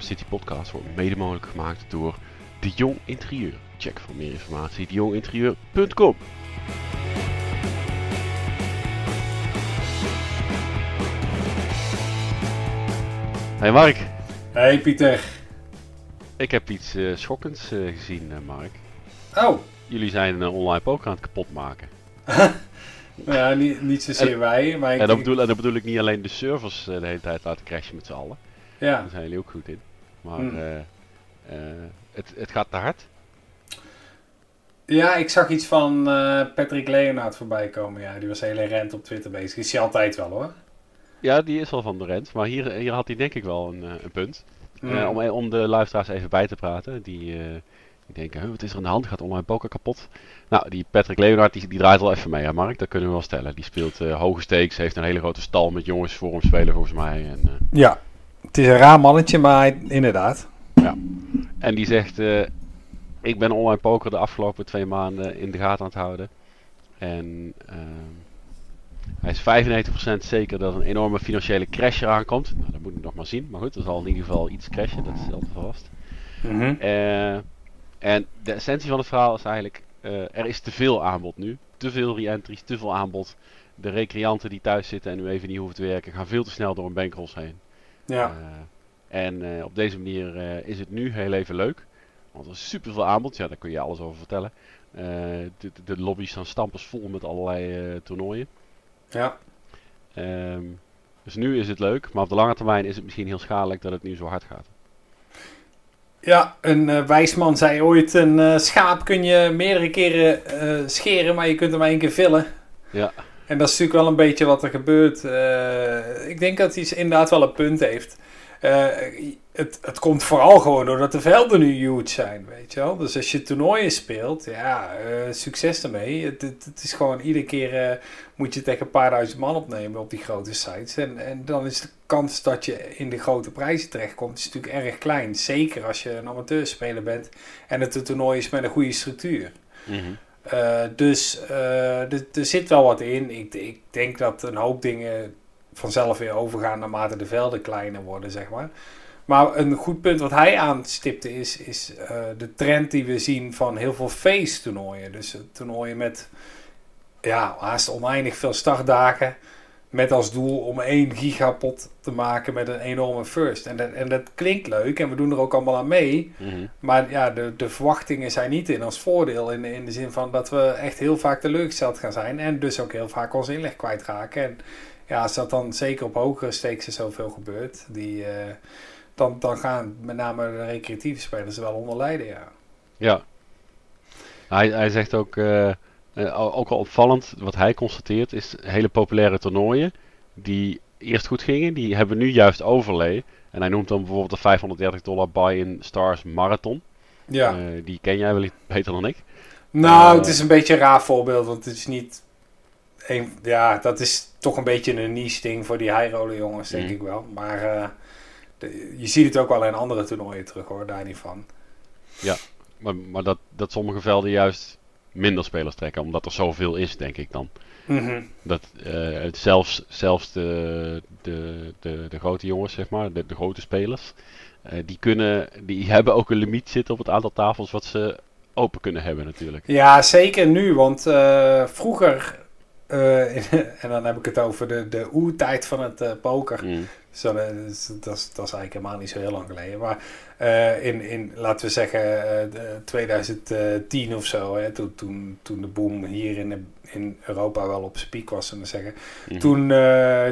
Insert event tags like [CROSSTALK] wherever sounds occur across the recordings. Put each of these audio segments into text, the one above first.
City podcast wordt mede mogelijk gemaakt door De Jong Interieur. Check voor meer informatie dejonginterieur.com. Hey Mark, Hey Pieter. ik heb iets eh, schokkends eh, gezien, eh, Mark. Oh, Jullie zijn een online poker aan het kapot maken. [LAUGHS] ja, niet, niet zozeer wij, maar ik, En dat bedoel, en dat bedoel ik niet alleen de servers de hele tijd laten crashen met z'n allen. ja. Daar zijn jullie ook goed in. Maar Hmm. eh, eh, het, het gaat te hard. ja, ik zag iets van eh, Patrick Leonard voorbij komen. Ja, die was heel rent op Twitter bezig. Is hij altijd wel hoor. Ja, die is wel van de rent. Maar hier, hier had hij denk ik wel een, eh, een punt. Hmm. Eh, om, om de luisteraars even bij te praten. Die, eh, die denken, "Huh, wat is er aan de hand? Gaat online poker kapot? Nou, die Patrick Leonard die, die draait wel even mee, hè Mark? Dat kunnen we wel stellen. Die speelt eh, hoge stakes, heeft een hele grote stal met jongens voor hem spelen volgens mij. En, eh, Ja, het is een raar mannetje, maar hij- inderdaad. en die zegt, eh, ik ben online poker de afgelopen twee maanden in de gaten aan het houden. En ehm, hij is 95% zeker dat een enorme financiële crash eraan komt. Nou, dat moet ik nog maar zien. Maar goed, er zal in ieder geval iets crashen, dat is altijd vast. Eh, en de essentie van het verhaal is eigenlijk, eh, er is te veel aanbod nu. Te veel re-entries, te veel aanbod. De recreanten die thuis zitten en nu even niet hoeven te werken, gaan veel te snel door een bankrols heen. Ja. Eh, en eh, op deze manier eh, is het nu heel even leuk. Want er is super veel aanbod, ja, daar kun je alles over vertellen. De, de, lobby's staan stampers vol met allerlei toernooien. ja. Ehm, dus nu is het leuk, maar op de lange termijn is het misschien heel schadelijk dat het nu zo hard gaat. Ja, een wijsman zei ooit: een schaap kun je meerdere keren scheren, maar je kunt hem maar één keer villen. Ja, En dat is natuurlijk wel een beetje wat er gebeurt. Eh, ik denk dat hij inderdaad wel een punt heeft. Eh, het, het komt vooral gewoon doordat de velden nu huge zijn, weet je wel. Dus als je toernooien speelt, ja, eh, succes ermee. Het, het, is gewoon iedere keer moet je tegen een paar duizend man opnemen op die grote sites. En, en dan is de kans dat je in de grote prijzen terechtkomt, is natuurlijk erg klein. Zeker als je een amateurspeler bent en het een toernooi is met een goede structuur. mhm. Uh, dus uh, er zit wel wat in. Ik, ik, denk dat een hoop dingen vanzelf weer overgaan naarmate de velden kleiner worden, zeg maar. Maar een goed punt wat hij aanstipte is, is uh, de trend die we zien van heel veel face-toernooien. Dus toernooien met ja, haast oneindig veel startdagen. Met als doel om één gigapot te maken met een enorme first. En dat, en dat klinkt leuk en we doen er ook allemaal aan mee. Mhm. Maar ja, de, de verwachtingen zijn niet in als voordeel. In, in de zin van dat we echt heel vaak teleurgesteld gaan zijn. En dus ook heel vaak onze inleg kwijtraken. En ja, als dat dan zeker op hogere stakes zoveel gebeurt. Die, uh, dan, dan gaan met name de recreatieve spelers er wel onder lijden, ja. Ja. Hij, hij zegt ook... Uh, uh, ook al opvallend, wat hij constateert, is hele populaire toernooien die eerst goed gingen, die hebben nu juist overlay. En hij noemt dan bijvoorbeeld de 530 dollar buy-in Stars Marathon. Ja. Uh, die ken jij wellicht beter dan ik. Nou, het is een beetje een raar voorbeeld, want het is niet... Een, ja, dat is toch een beetje een niche ding voor die high roller jongens, denk mm. ik wel. Maar de, je ziet het ook wel in andere toernooien terug hoor, daar niet van. Ja, maar, maar dat, dat sommige velden juist minder spelers trekken, omdat er zoveel is, denk ik dan. Mm -hmm. Dat uh, zelfs, zelfs de, de, de, de, grote jongens, zeg maar, de, de grote spelers, uh, die, kunnen, die hebben ook een limiet zitten op het aantal tafels wat ze open kunnen hebben natuurlijk. Ja, zeker nu, want uh, vroeger, [LAUGHS] en dan heb ik het over de, de oertijd van het poker. Mm. Dus dat, is, dat, is, dat is eigenlijk helemaal niet zo heel lang geleden. Maar uh, in, in, laten we zeggen, uh, 2010 of zo, hè, toen, toen, toen de boom hier in, de, in Europa wel op zijn piek was, en zeggen. Mhm. Mm. Toen,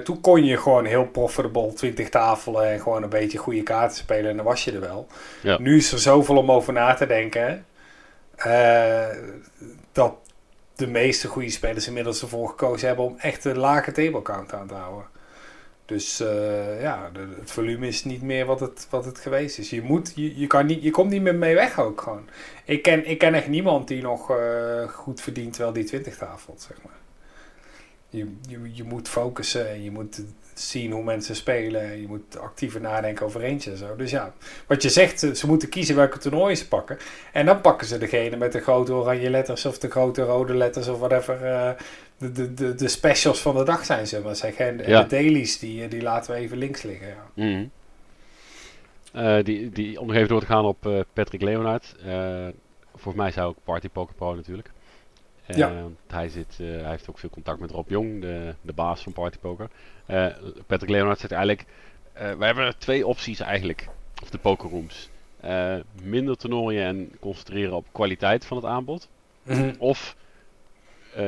toen kon je gewoon heel profitable 20 tafelen en gewoon een beetje goede kaarten spelen en dan was je er wel. Ja. Nu is er zoveel om over na te denken, dat de meeste goede spelers inmiddels ervoor gekozen hebben om echt een lage table count aan te houden. Dus uh, ja, het volume is niet meer wat het, wat het geweest is. Je, moet, je, je, kan niet, je komt niet meer mee weg ook gewoon. Ik ken, ik ken echt niemand die nog uh, goed verdient terwijl die 20 tafelt, zeg maar. Je, je, je moet focussen en je moet zien hoe mensen spelen. Je moet actiever nadenken over en zo. Dus ja, wat je zegt, ze, ze moeten kiezen welke toernooien ze pakken. En dan pakken ze degene met de grote oranje letters of de grote rode letters of whatever. Uh, de, de, de, de specials van de dag zijn, ze maar zeggen. En, Ja. de dailies, die, die laten we even links liggen. Ja. Mhm. Eh, die, die, om nog even door te gaan op uh, Patrick Leonard. Volgens mij zou ook Party Poker Pro natuurlijk. Ja. Hij, zit, hij heeft ook veel contact met Rob Jong, de, de baas van Party Poker. Patrick Leonard zegt eigenlijk... we hebben twee opties eigenlijk, of de pokerrooms. minder toernooien en concentreren op kwaliteit van het aanbod. Mhm. Of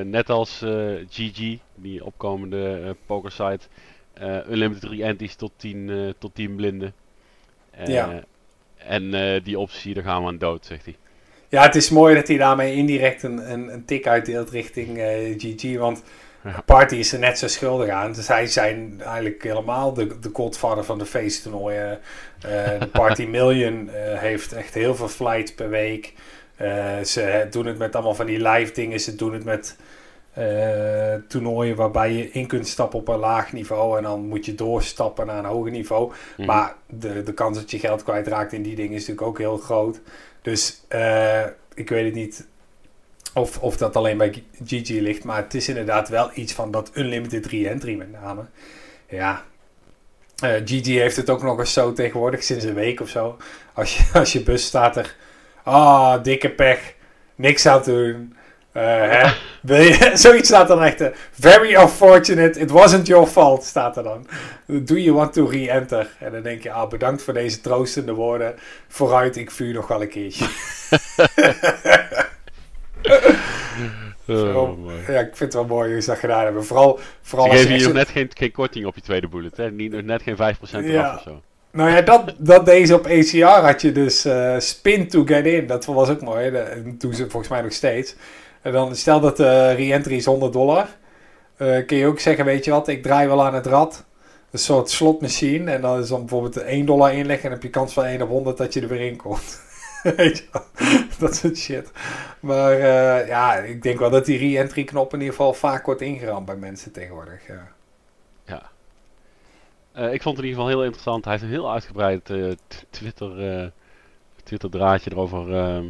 net als GG, die opkomende pokersite... unlimited re-entries tot 10 tot 10 blinden. ja. En die optie, daar gaan we aan dood, zegt hij. Ja, het is mooi dat hij daarmee indirect een, een, een tik uitdeelt richting uh, GG. Want ja. Party is er net zo schuldig aan. Dus zij zijn eigenlijk helemaal de, de godvader van de feesttoernooien. Uh, de [LAUGHS] Party Million heeft echt heel veel flights per week. ze doen het met allemaal van die live dingen. Ze doen het met toernooien waarbij je in kunt stappen op een laag niveau en dan moet je doorstappen naar een hoger niveau. Mhm. Maar de, de kans dat je geld kwijtraakt in die dingen is natuurlijk ook heel groot. Dus uh, ik weet het niet of, of dat alleen bij GG ligt, maar het is inderdaad wel iets van dat unlimited re-entry met name. Ja, uh, GG heeft het ook nog eens zo tegenwoordig, sinds een week of zo. Als je, [LAUGHS] als je bus staat er, ah, oh, dikke pech, niks aan doen. Uh, hè? Je, [LAUGHS] zoiets staat dan echt. Uh, very unfortunate, it wasn't your fault, staat er dan. Do you want to re-enter? En dan denk je, ah, bedankt voor deze troostende woorden. Vooruit, ik vuur nog wel een keertje. [LAUGHS] oh, ja, ik vind het wel mooi hoe ze dat gedaan hebben. Vooral, vooral ze geven je nog net geen, geen korting op je tweede bullet, hè? Niet, net geen 5% eraf Ja. of zo. Nou ja, dat, dat deze op ACR had je dus uh, spin to get in. Dat was ook mooi. Dat doen ze volgens mij nog steeds. En dan stel dat de re-entry is 100 dollar. Uh, kun je ook zeggen, weet je wat, ik draai wel aan het rad. Een soort slotmachine. En dan is dan bijvoorbeeld 1 dollar inleggen. En heb je kans van 1 op 100 dat je er weer in komt. [LAUGHS] weet je? Dat soort shit. Maar uh, ja, ik denk wel dat die re-entry knop in ieder geval vaak wordt ingeramd bij mensen tegenwoordig. Ja. ja. Ik vond het in ieder geval heel interessant. Hij heeft een heel uitgebreid Twitter, Twitter draadje erover ehm,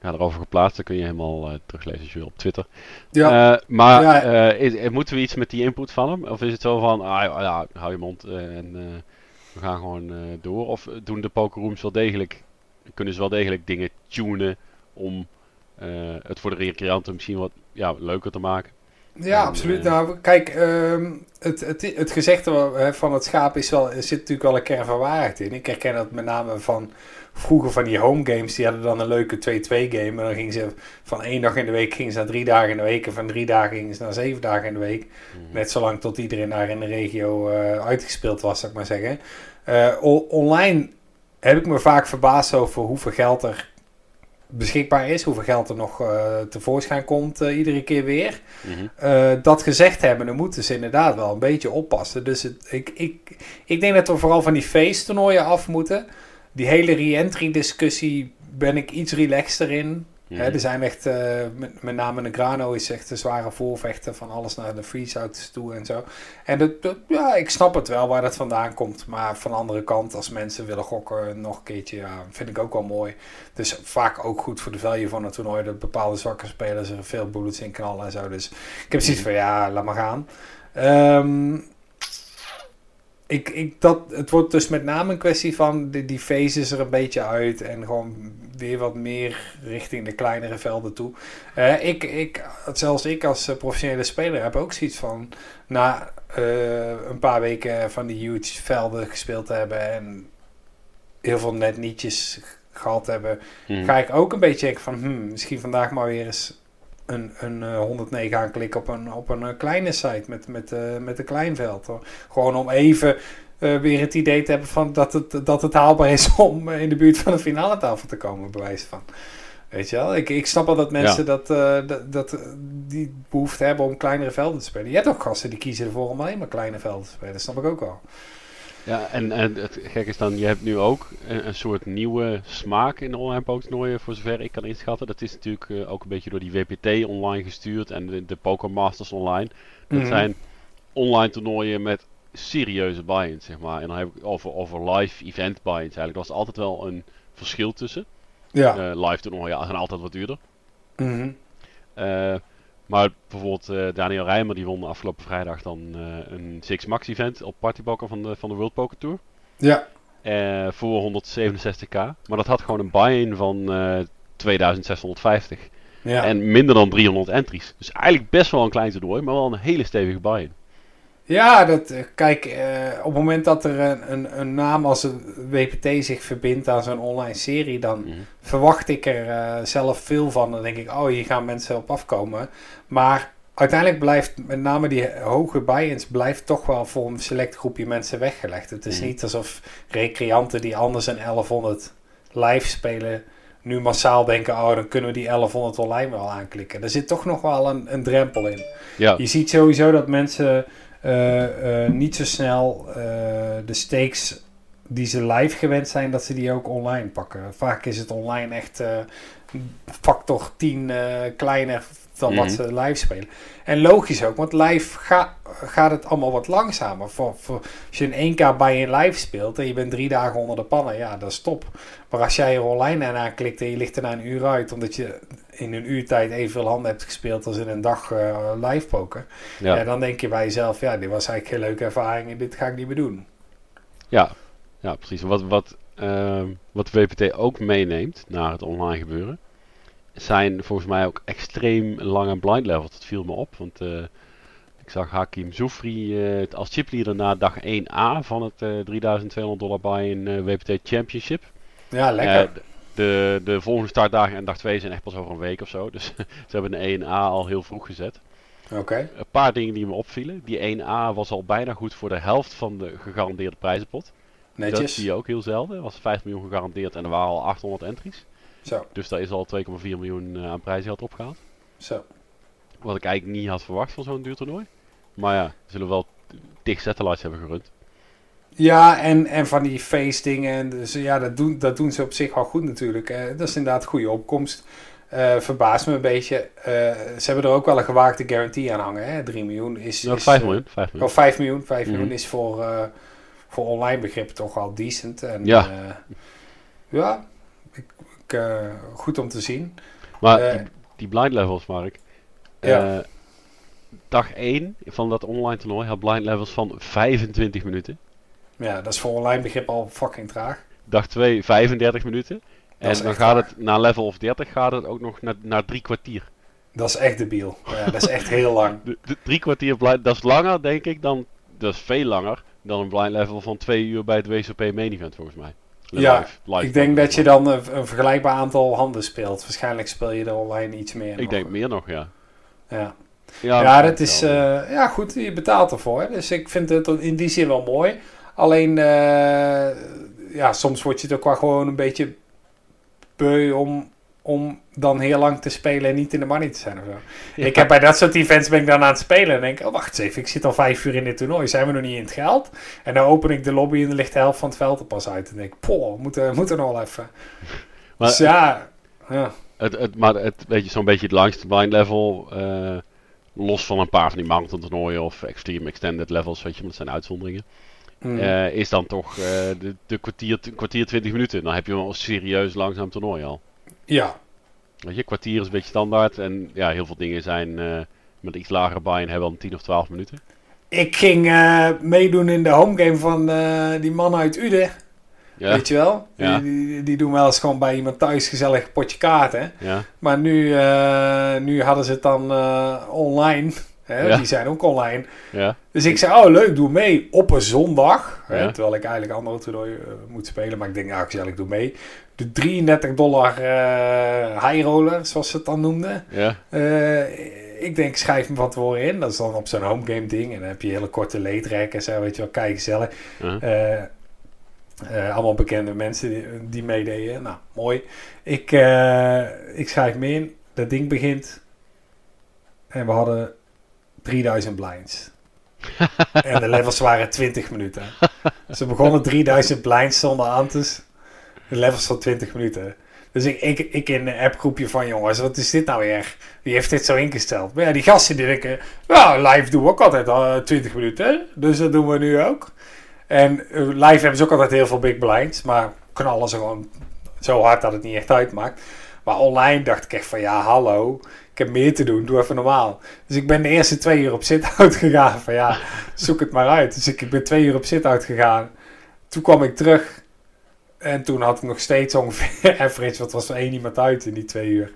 ja, erover geplaatst. Dat kun je helemaal uh, teruglezen als je wil op Twitter. Ja. Uh, maar Ja. uh, is, moeten we iets met die input van hem? Of is het zo van, ah, ja, hou je mond en we gaan gewoon door? Of doen de pokerrooms wel degelijk, kunnen ze wel degelijk dingen tunen om het voor de recreanten misschien wat ja, leuker te maken? Ja, En, absoluut. eh, nou, kijk, ehm, het, het, het gezegde van het schaap is wel, er zit natuurlijk wel een kern van waarheid in. Ik herken dat met name van vroeger van die home games. Die hadden dan een leuke 2-2 game. En dan gingen ze van één dag in de week gingen ze naar drie dagen in de week. En van drie dagen gingen ze naar zeven dagen in de week. Mhm. Net zolang tot iedereen daar in de regio eh, uitgespeeld was, zou ik maar zeggen. Eh, online heb ik me vaak verbaasd over hoeveel geld er beschikbaar is. Hoeveel geld er nog eh, tevoorschijn komt iedere keer weer. Mhm. Dat gezegd hebben, dan moeten ze inderdaad wel een beetje oppassen. Dus het, ik, ik, ik denk dat we vooral van die feesttoernooien af moeten. Die hele re-entry discussie ben ik iets relaxter in. Mhm. Hè, er zijn echt, eh, met, met name Negrano is echt een zware voorvechter van alles naar de freeze-outs toe en zo. En dat, dat- ja, ik snap het wel waar dat vandaan komt. Maar van de andere kant, als mensen willen gokken nog een keertje, ja, vind ik ook wel mooi. Dus vaak ook goed voor de value van het toernooi. Dat bepaalde zwakke spelers er veel bullets in knallen en zo. Dus ik heb zoiets van, ja, laat maar gaan. Ehm, ik, ik, dat, het wordt dus met name een kwestie van die, die er een beetje uit. En gewoon weer wat meer richting de kleinere velden toe. Eh, ik, ik, zelfs ik als eh, professionele speler heb ook zoiets van... Na eh, een paar weken van die huge velden gespeeld te hebben... en heel veel net nietjes gehad hebben... Mhm. ga ik ook een beetje denken van... Hmm, misschien vandaag maar weer eens een, een eh, 109 aanklikken op een, op een eh, kleine site met, met, eh, met een klein veld. hoor. Gewoon om even eh, weer het idee te hebben van dat, het, dat het haalbaar is [LAUGHS] om eh, in de buurt van een finale tafel te komen, bewijs van. Weet je wel? Ik, ik snap wel dat mensen dat, eh, dat, dat, eh, die behoefte hebben om kleinere velden te spelen. Je hebt ook gasten die kiezen ervoor om alleen maar kleine velden te spelen. Dat snap ik ook wel. Ja, en, en het gek is dan, je hebt nu ook een, een soort nieuwe smaak in de online pokertoernooien, voor zover ik kan inschatten. Dat is natuurlijk eh, ook een beetje door die WPT online gestuurd en de, de Poker Masters online. Dat Mhm. zijn online toernooien met serieuze buy-ins, zeg maar. En dan heb ik over, over live event buy-ins eigenlijk. Er was altijd wel een verschil tussen. Ja. Eh, live toernooien gaan altijd wat duurder. Eh, maar bijvoorbeeld eh, Daniel Rijmer die won afgelopen vrijdag dan eh, een Six Max event op Party Poker van de, van de World Poker Tour. Ja. eh, voor 167k. Maar dat had gewoon een buy-in van eh 2650. Ja. En minder dan 300 entries. Dus eigenlijk best wel een klein toernooi, maar wel een hele stevige buy-in. Ja, dat, eh, kijk, eh, op het moment dat er een, een, een naam als een WPT zich verbindt aan zo'n online serie, dan Mhm. verwacht ik er eh, zelf veel van. Dan denk ik, oh, hier gaan mensen op afkomen. Maar uiteindelijk blijft met name die hoge buy-ins blijft toch wel voor een select groepje mensen weggelegd. Het is Mhm. niet alsof recreanten die anders een 1100 live spelen, nu massaal denken, oh, dan kunnen we die 1100 online wel aanklikken. Er zit toch nog wel een, een drempel in. Ja, Je ziet sowieso dat mensen eh, eh, niet zo snel eh, de stakes die ze live gewend zijn, dat ze die ook online pakken. Vaak is het online echt factor 10 eh, kleiner dan wat Mhm. ze live spelen. En logisch ook, want live ga, gaat het allemaal wat langzamer. Voor, voor, als je in één keer bij je live speelt en je bent drie dagen onder de pannen, ja, dat is top. Maar als jij er online aan aanklikt en je ligt er na een uur uit, omdat je in een uurtijd evenveel handen hebt gespeeld als in een dag eh, live poker. Ja. ja, dan denk je bij jezelf, ja, dit was eigenlijk geen leuke ervaring en dit ga ik niet meer doen. ja, ja, precies. Wat, wat, ehm, wat WPT ook meeneemt naar het online gebeuren, zijn volgens mij ook extreem lange blind levels. Dat viel me op, want eh, ik zag Hakim Zoufri eh, als chipleader na dag 1A van het eh 3200 dollar buy-in WPT Championship. Ja, lekker. De, de volgende startdagen en dag 2 zijn echt pas over een week of zo. Dus [LAUGHS] ze hebben de 1A al heel vroeg gezet. Oké. Een paar dingen die me opvielen. Die 1A was al bijna goed voor de helft van de gegarandeerde prijzenpot. Dat Netjes. zie je ook heel zelden. Er was 5 miljoen gegarandeerd en er waren al 800 entries. Zo, Dus daar is al 2,4 miljoen eh, aan prijzengeld opgehaald. zo. Wat ik eigenlijk niet had verwacht van zo'n duur toernooi. Maar ja, ze zullen wel tig satellites hebben gerund. Ja, en, en van die face dingen. Dus ja, dat doen, dat doen ze op zich wel goed natuurlijk. Dat is inderdaad goede opkomst. Eh verbaast me een beetje. Eh, ze hebben er ook wel een gewaagde guarantee aan hangen. Hè? 3 miljoen is... Ja, is 5 eh, miljoen. 5 miljoen. Oh, 5 miljoen. 5 Mhm. miljoen is voor, eh, voor online begrippen toch al decent. En, Ja. ja, ik, ik, goed om te zien. Maar die, die blind levels, Mark. Ja. dag 1 van dat online toernooi had blind levels van 25 minuten. Ja, dat is voor online begrip al fucking traag. Dag 2 35 minuten. En dan gaat het na level of 30 gaat het ook nog naar, naar drie kwartier. Dat is echt debiel. Ja, dat is echt heel lang. [LAUGHS] De, de drie kwartier blind, dat is langer denk ik dan, dat is veel langer dan een blind level van twee uur bij het WSOP main event volgens mij. Ja, Live- Ik denk dat je dan een, een vergelijkbaar aantal handen speelt. Waarschijnlijk speel je er online iets meer. Ik nog. denk meer nog, ja. Ja, Ja, ja dat is. eh, ja, goed, je betaalt ervoor. Dus ik vind het in die zin wel mooi. Alleen, eh, ja, soms word je het ook wel gewoon een beetje beu om, om dan heel lang te spelen en niet in de money te zijn of zo. Ja. Ik heb bij dat soort events ben ik dan aan het spelen en denk, oh wacht eens even, ik zit al vijf uur in dit toernooi, zijn we nog niet in het geld? En dan open ik de lobby en dan ligt de helft van het veld er pas uit. En denk ik, poh, we moeten, we moeten nog wel even. [LAUGHS] Maar dus ja, ja, Het, het, maar het, weet je, zo'n beetje het langste blind level, eh, los van een paar van die marathon toernooien of extreme extended levels, weet je, maar dat zijn uitzonderingen, Mm. eh, is dan toch eh, de, de kwartier, kwartier 20 minuten. Dan heb je wel een serieus langzaam toernooi al. ja, Weet je, kwartier is een beetje standaard en ja, heel veel dingen zijn eh, met iets lagere buy-in hebben al 10 of 12 minuten. ik ging meedoen in de homegame van die man uit Uden, Ja, weet je wel? Ja. Die, die, die doen wel eens gewoon bij iemand thuis gezellig potje kaarten. ja, Maar nu, nu hadden ze het dan online. Hè? Ja. Die zijn ook online. ja, Dus ik zei, oh leuk, doe mee op een zondag. Hè? Ja. Terwijl ik eigenlijk andere toernooi eh, moet spelen. Maar ik denk, ja, gezellig, doe mee. De 33 dollar eh high roller, zoals ze het dan noemden. ja, Eh, ik denk, schrijf me van tevoren in. Dat is dan op zo'n homegame ding. En dan heb je hele korte leedrekken en zo, weet je wel, kijk gezellig. eh, allemaal bekende mensen die, die meededen. Nou, mooi. Ik, ik schrijf me in. Dat ding begint. En we hadden 3000 blinds. en de levels waren 20 minuten. Ze begonnen 3000 blinds zonder antes. De levels van 20 minuten. Dus ik, ik, in een appgroepje van jongens, wat is dit nou weer? Wie heeft dit zo ingesteld? Maar ja, die gasten die denken, live doen we ook altijd al 20 minuten. Dus dat doen we nu ook. En eh, live hebben ze ook altijd heel veel big blinds. Maar knallen ze gewoon zo hard dat het niet echt uitmaakt. Maar online dacht ik echt van ja, hallo. Ik heb meer te doen. Doe even normaal. Dus ik ben de eerste twee uur op sit-out [LAUGHS] gegaan. Van ja, zoek het maar uit. Dus ik, ik ben twee uur op sit-out gegaan. Toen kwam ik terug. En toen had ik nog steeds ongeveer [LAUGHS] average, wat was er één iemand uit in die twee uur.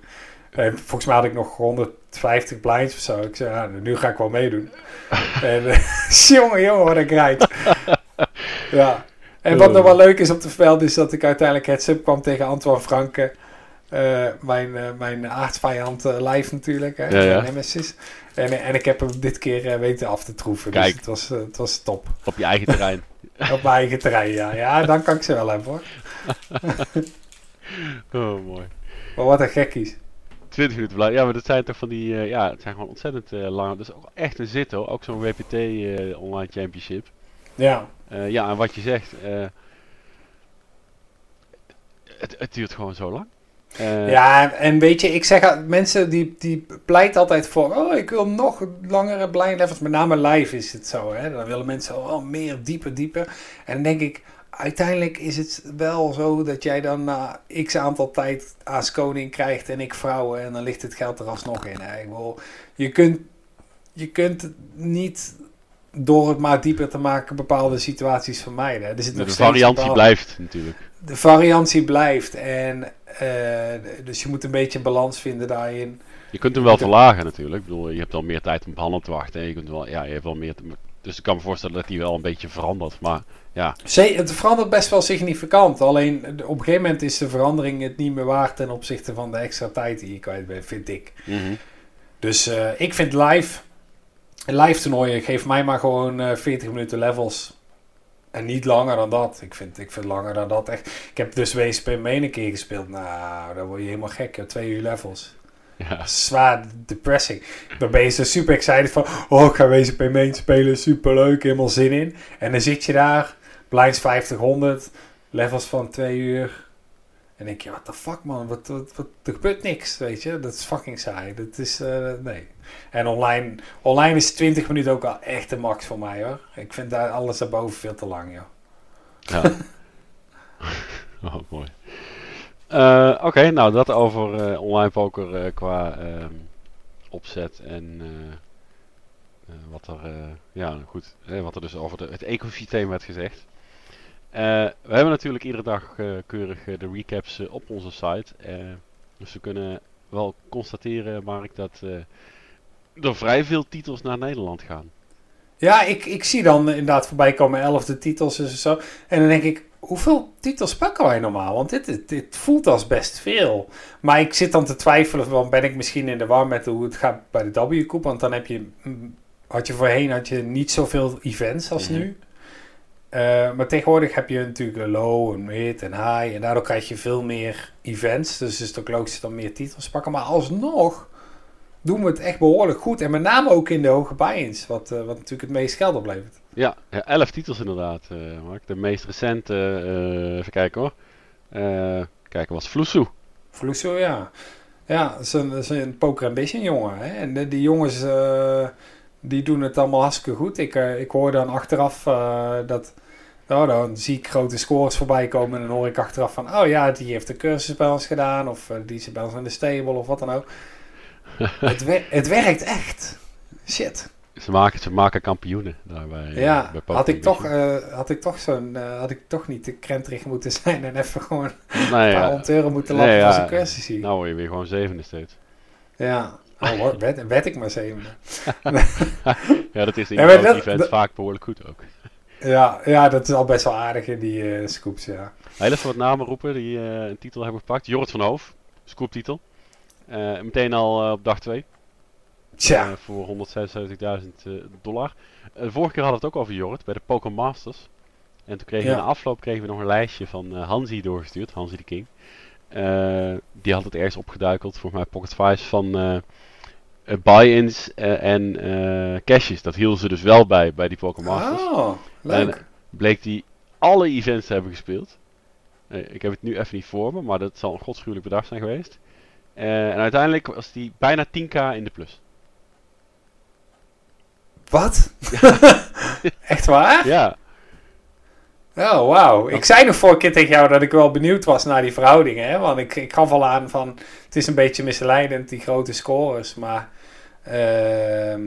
En volgens mij had ik nog 150 blinds of zo. Ik zei, ja, nu ga ik wel meedoen. [LAUGHS] en jongen, jongen, wat een rijd. ja. En wat nog wel leuk is op de veld, is dat ik uiteindelijk het sub kwam tegen Antoine Franke. Uh, mijn, uh, mijn aardsvijand uh, live natuurlijk, hè, Ja, ja. Nemesis. En, en ik heb hem dit keer weten af te troeven. Kijk. Dus het was, het was top. Op je eigen terrein. [LAUGHS] Op mijn eigen terrein, ja. Ja, dan kan ik ze wel hebben hoor. [LAUGHS] oh, mooi. Maar wat een gekkies. 20 minuten blij. Ja, maar dat zijn toch van die... eh, ja, het zijn gewoon ontzettend eh, lange... Dat is ook echt een zit hoor. Ook zo'n WPT eh, Online Championship. Ja, Eh, ja, en wat je zegt... eh, het, het duurt gewoon zo lang. Eh, ja, en weet je, ik zeg mensen die, die pleit altijd voor, oh, ik wil nog langere blind levels. Met name live is het zo, hè. Dan willen mensen oh, meer, dieper, dieper. En dan denk ik, uiteindelijk is het wel zo dat jij dan na x aantal tijd als koning krijgt en ik vrouwen. En dan ligt het geld er alsnog in. Hè. Ik bedoel, je kunt, je kunt niet door het maar dieper te maken bepaalde situaties vermijden. Er zit de nog variantie blijft natuurlijk. de variantie blijft. En dus je moet een beetje een balans vinden daarin. Je kunt hem wel verlagen natuurlijk. Ik bedoel, je hebt al meer tijd om op handen te wachten. En je kunt wel, ja, je hebt wel meer... te- dus ik kan me voorstellen dat die wel een beetje verandert. Maar ja, Zee- Het verandert best wel significant. Alleen op een gegeven moment is de verandering het niet meer waard ten opzichte van de extra tijd die je kwijt bent, vind ik. mhm. Dus eh, ik vind live, live toernooien, geef mij maar gewoon eh 40 minuten levels. En niet langer dan dat. Ik vind, ik vind langer dan dat echt. Ik heb dus WSP een keer gespeeld. Nou, dan word je helemaal gek. joh. Twee uur levels. ja. zwaar depressing. Dan ben je zo super excited van, oh, ik ga WSP main spelen, super leuk, helemaal zin in. En dan zit je daar, blinds 50, levels van twee uur. En denk je, what the fuck man, wat, wat, wat, er gebeurt niks, weet je. Dat is fucking saai. Dat is, eh, nee. En online, online is 20 minuten ook al echt de max voor mij hoor. Ik vind daar alles daarboven veel te lang, joh. Ja. [LAUGHS] oh, mooi. Eh, Oké, nou dat over eh, online poker qua ehm, opzet en wat er, ja goed, wat er dus over het ecosysteem werd gezegd. Eh, we hebben natuurlijk iedere dag eh, keurig eh, de recaps op onze site. dus we kunnen wel constateren, Mark, dat er vrij veel titels naar Nederland gaan. Ja, ik, ik zie dan inderdaad voorbij komen elfde titels en zo. En dan denk ik, hoeveel titels pakken wij normaal? Want dit, dit, dit voelt als best veel. Maar ik zit dan te twijfelen, van ben ik misschien in de war met hoe het gaat bij de W-Cup? Want dan heb je, mm, had je voorheen had je niet zoveel events als Mhm. nu. Eh, maar tegenwoordig heb je natuurlijk een low, een mid en high. En daardoor krijg je veel meer events. Dus is het ook logisch dan meer titels pakken. Maar alsnog doen we het echt behoorlijk goed. En met name ook in de hoge buy-ins. Wat, eh, wat natuurlijk het meest geld oplevert. Ja, ja, elf titels inderdaad, eh, Mark. De meest recente, even kijken hoor. Kijken, was Flusu. Vloeso, ja. Ja, dat is een, dat is een poker ambition jongen. Hè? En die jongens, die doen het allemaal hartstikke goed. Ik, eh, ik hoor dan achteraf eh, dat... Nou, dan zie ik grote scores voorbij komen en dan hoor ik achteraf van... Oh ja, die heeft de cursus bij ons gedaan of eh, die zit bij ons in de stable of wat dan ook. [LAUGHS] het, wer- het werkt echt. Shit. Ze maken, ze maken kampioenen daarbij. Ja, bij had ik, toch, had ik toch zo'n... had ik toch niet de krenterig moeten [LAUGHS] zijn en even gewoon een nee, paar ja. honderd euro moeten Nee, lappen ja. zijn cursus hier. Nou word je weer gewoon zevende steeds. Ja. Oh, werd ik maar zevende. [LAUGHS] Ja, dat is in Ja, dat- dat- vaak behoorlijk goed ook. Ja, ja, dat is al best wel aardig in die eh, scoops, ja. Heel even wat namen roepen die eh, een titel hebben gepakt. Jorrit van Hoof, scooptitel. Eh meteen al op dag 2. Tja, voor 176.000 eh, dollar. De vorige keer hadden we het ook over Jorrit bij de Poker Masters. En toen kregen we Ja. in de afloop kregen we nog een lijstje van Hansi doorgestuurd, Hansi de King. Eh, die had het ergens opgeduikeld, volgens mij Pocket Fives van eh, eh, buy-ins en cashes. Dat hielden ze dus wel bij, bij die Masters. oh, leuk. Bleek die alle events te hebben gespeeld. Ik heb het nu even niet voor me, maar dat zal een godschuwelijk bedrag zijn geweest. En uiteindelijk was die bijna 10k in de plus. Wat? [LAUGHS] Echt waar? Ja, Oh, wauw. Ik zei nog vorige keer tegen jou dat ik wel benieuwd was naar die verhoudingen. Hè? Want ik, ik gaf al aan van, het is een beetje misleidend, die grote scores. Maar ehm,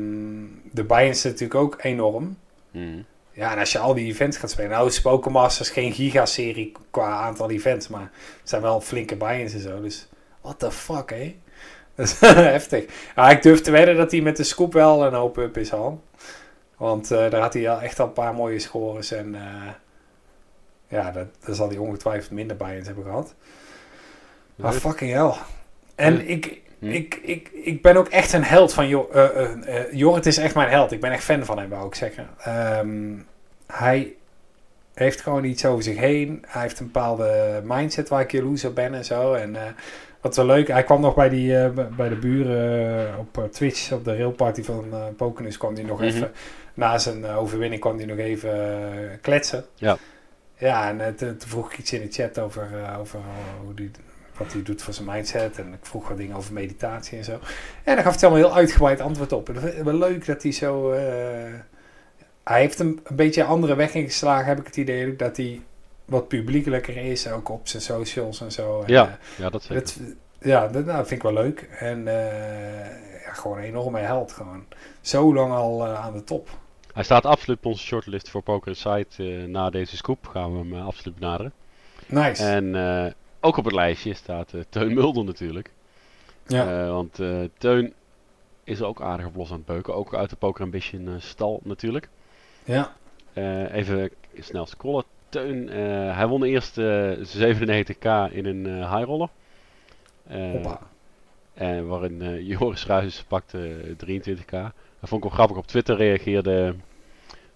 de zijn natuurlijk ook enorm. Mhm. Ja, en als je al die events gaat spelen. Nou is Poker Masters geen gigaserie qua aantal events. Maar het zijn wel flinke buy-ins en zo. Dus what the fuck, hé? [LAUGHS] Dat is [LAUGHS] heftig. Ja, ik durf te wedden dat hij met de scoop wel een hoop up is al. Want uh, daar had hij al echt al een paar mooie scores. En uh, ja, dat, daar zal hij ongetwijfeld minder buy-ins hebben gehad. Maar fucking hell. En ik, ik, ik, ik ben ook echt een held van Jor. Uh, uh, Jorrit is echt mijn held. Ik ben echt fan van hem, wou ik zeggen. Um, hij heeft gewoon iets over zich heen. Hij heeft een bepaalde mindset waar ik jaloers op ben en zo. En wat wel leuk, hij kwam nog bij, die, bij de buren op Twitch, op de railparty van uh, Pokenus, kwam hij nog mm -hmm. even, na zijn overwinning kwam hij nog even kletsen. Ja. Ja, en toen vroeg ik iets in de chat over, over hoe die wat hij doet voor zijn mindset. En ik vroeg wat dingen over meditatie en zo. En daar gaf hij allemaal heel uitgebreid antwoord op. En dat is wel leuk dat hij zo... Uh, hij heeft een, een beetje een andere weg ingeslagen, heb ik het idee. Dat hij wat publiekelijker is, ook op zijn socials en zo. En, ja, ja, dat zeker. Dat, ja, dat nou, vind ik wel leuk. En uh, ja, gewoon een enorme held. Gewoon. Zo lang al aan de top. Hij staat absoluut op onze shortlist voor Poker Site. na deze scoop gaan we hem absoluut benaderen. Nice. En ook op het lijstje staat uh, Teun Mulder natuurlijk. Ja. Uh, want uh, Teun is ook aardig op los aan het beuken. Ook uit de Poker Ambition stal natuurlijk. Ja. even snel scrollen. Teun, hij won eerst 97k in een high roller. Hoppa. En waarin Joris Ruijs pakte 23k. Dat vond ik wel grappig. Op Twitter reageerde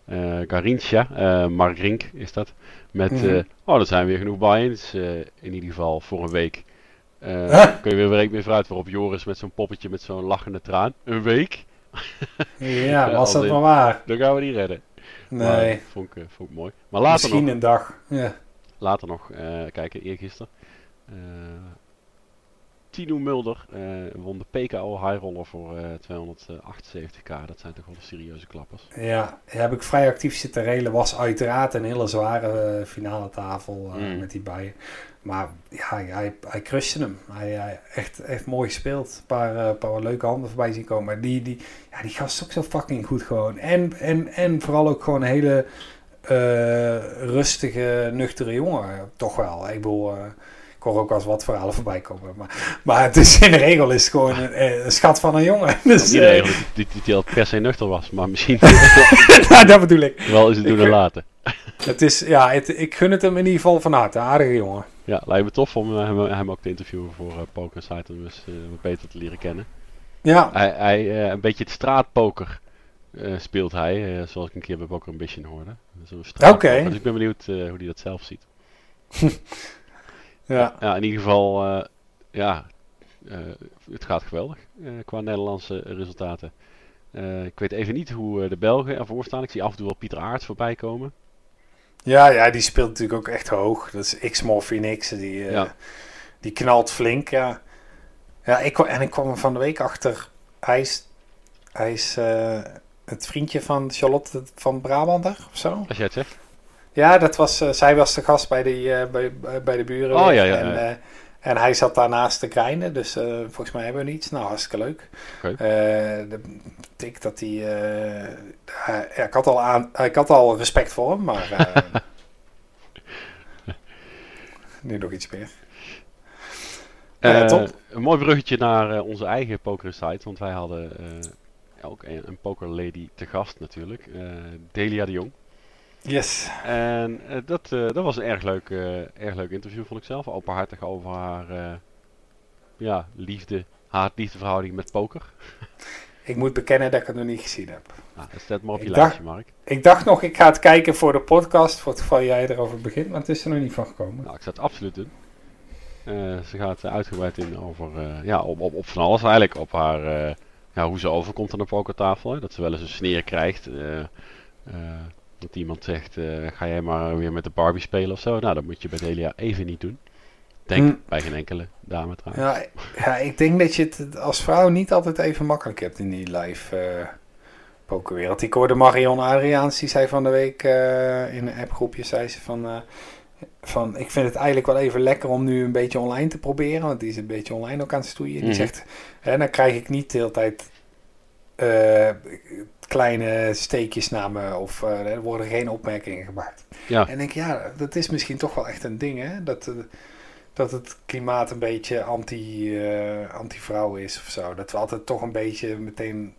uh, Garincha, uh, Mark Rink is dat. Met, mm-hmm. uh, oh, er zijn weer genoeg buy-ins. in ieder geval voor een week. Huh? Kun je weer een week meer vooruit. Waarop Joris met zo'n poppetje met zo'n lachende traan. Een week? ja, [LAUGHS] was dat maar waar? Dan gaan we die redden. Nee. Maar, vond, ik, vond ik mooi. Maar later Misschien nog, een dag. Ja. Later nog, kijken, eergisteren. Tino Mulder uh, won de PKO High Roller voor uh, 278k. Dat zijn toch wel de serieuze klappers. Ja, heb ik vrij actief zitten relen. Was uiteraard een hele zware uh, finale tafel mm. met die bijen. Maar ja, hij, hij crushte hem. Hij, hij echt, echt mooi gespeeld. Een paar, paar leuke handen voorbij zien komen. Maar die, die, ja, die gast is ook zo fucking goed gewoon. En, en, en vooral ook gewoon een hele rustige, nuchtere jongen. Toch wel. Ik bedoel hoor ook wel eens wat verhalen voorbij komen. Maar, maar het is in de regel is het gewoon een, een schat van een jongen. [LAUGHS] Dus, in de regel die, die, die al per se nuchter was, maar misschien... [LAUGHS] nou, dat bedoel ik. Wel is het doen en laten. Het is, ja, het, ik gun het hem in ieder geval van harte. Aardige jongen. Ja, lijkt me tof om hem, hem ook te interviewen voor uh, Poker Site. Om eens uh, wat beter te leren kennen. Ja. Hij, hij uh, een beetje het straatpoker speelt hij. zoals ik een keer bij Poker Ambition hoorde. Oké. Okay. Dus ik ben benieuwd hoe hij dat zelf ziet. [LAUGHS] Ja. ja, in ieder geval, uh, ja, uh, het gaat geweldig uh, qua Nederlandse resultaten. ik weet even niet hoe de Belgen ervoor staan. Ik zie af en toe wel Pieter Aert voorbij komen. Ja, ja, die speelt natuurlijk ook echt hoog. Dat is X-Mol Phoenix. Die, ja. die knalt flink, ja. Ja, ik, en ik kwam er van de week achter. Hij is, hij is het vriendje van Charlotte van Brabander of zo. Als jij het zegt. Ja, dat was, uh, zij was de gast bij, die, uh, bij, bij de buren. Oh, ja, ja, en, ja. Uh, en hij zat daarnaast te krijnen, dus volgens mij hebben we niets. Nou, hartstikke leuk. Okay. dat hij... ik, had al aan, ik had al respect voor hem, maar... [LAUGHS] nu nog iets meer. Een mooi bruggetje naar onze eigen poker site, want wij hadden ook een, een poker lady te gast natuurlijk. Delia de Jong. Yes. En uh, dat, uh, dat was een erg leuk, uh, erg leuk interview, vond ik zelf. Openhartig over haar ja, liefde, haar liefdeverhouding met poker. [LAUGHS] Ik moet bekennen dat ik het nog niet gezien heb. Nou, dat staat maar op je ik lijstje, dacht, Mark. Ik dacht nog, ik ga het kijken voor de podcast, voor het geval jij erover begint, maar het is er nog niet van gekomen. Nou, ik het absoluut doen. ze gaat uitgebreid in over, ja, op, op, op van alles eigenlijk. Op haar, ja, hoe ze overkomt aan de pokertafel. Hè? Dat ze wel eens een sneer krijgt. Dat iemand zegt, uh, ga jij maar weer met de Barbie spelen of zo. Nou, dat moet je bij Delia even niet doen. Denk hm. bij geen enkele dame trouwens. Ja, ja, ik denk dat je het als vrouw niet altijd even makkelijk hebt in die live uh, pokerwereld. Ik hoorde Marion Adriaans, die zei van de week uh, in een appgroepje, zei ze van... Van, ik vind het eigenlijk wel even lekker om nu een beetje online te proberen. Want die is een beetje online ook aan het stoeien. Die Mhm. zegt, hè, dan krijg ik niet de hele tijd kleine steekjes naar me of eh, er worden geen opmerkingen gemaakt. Ja. En ik denk, ja, dat is misschien toch wel echt een ding, hè? Dat, eh, dat het klimaat een beetje anti, eh, anti-vrouw is of zo. Dat we altijd toch een beetje meteen...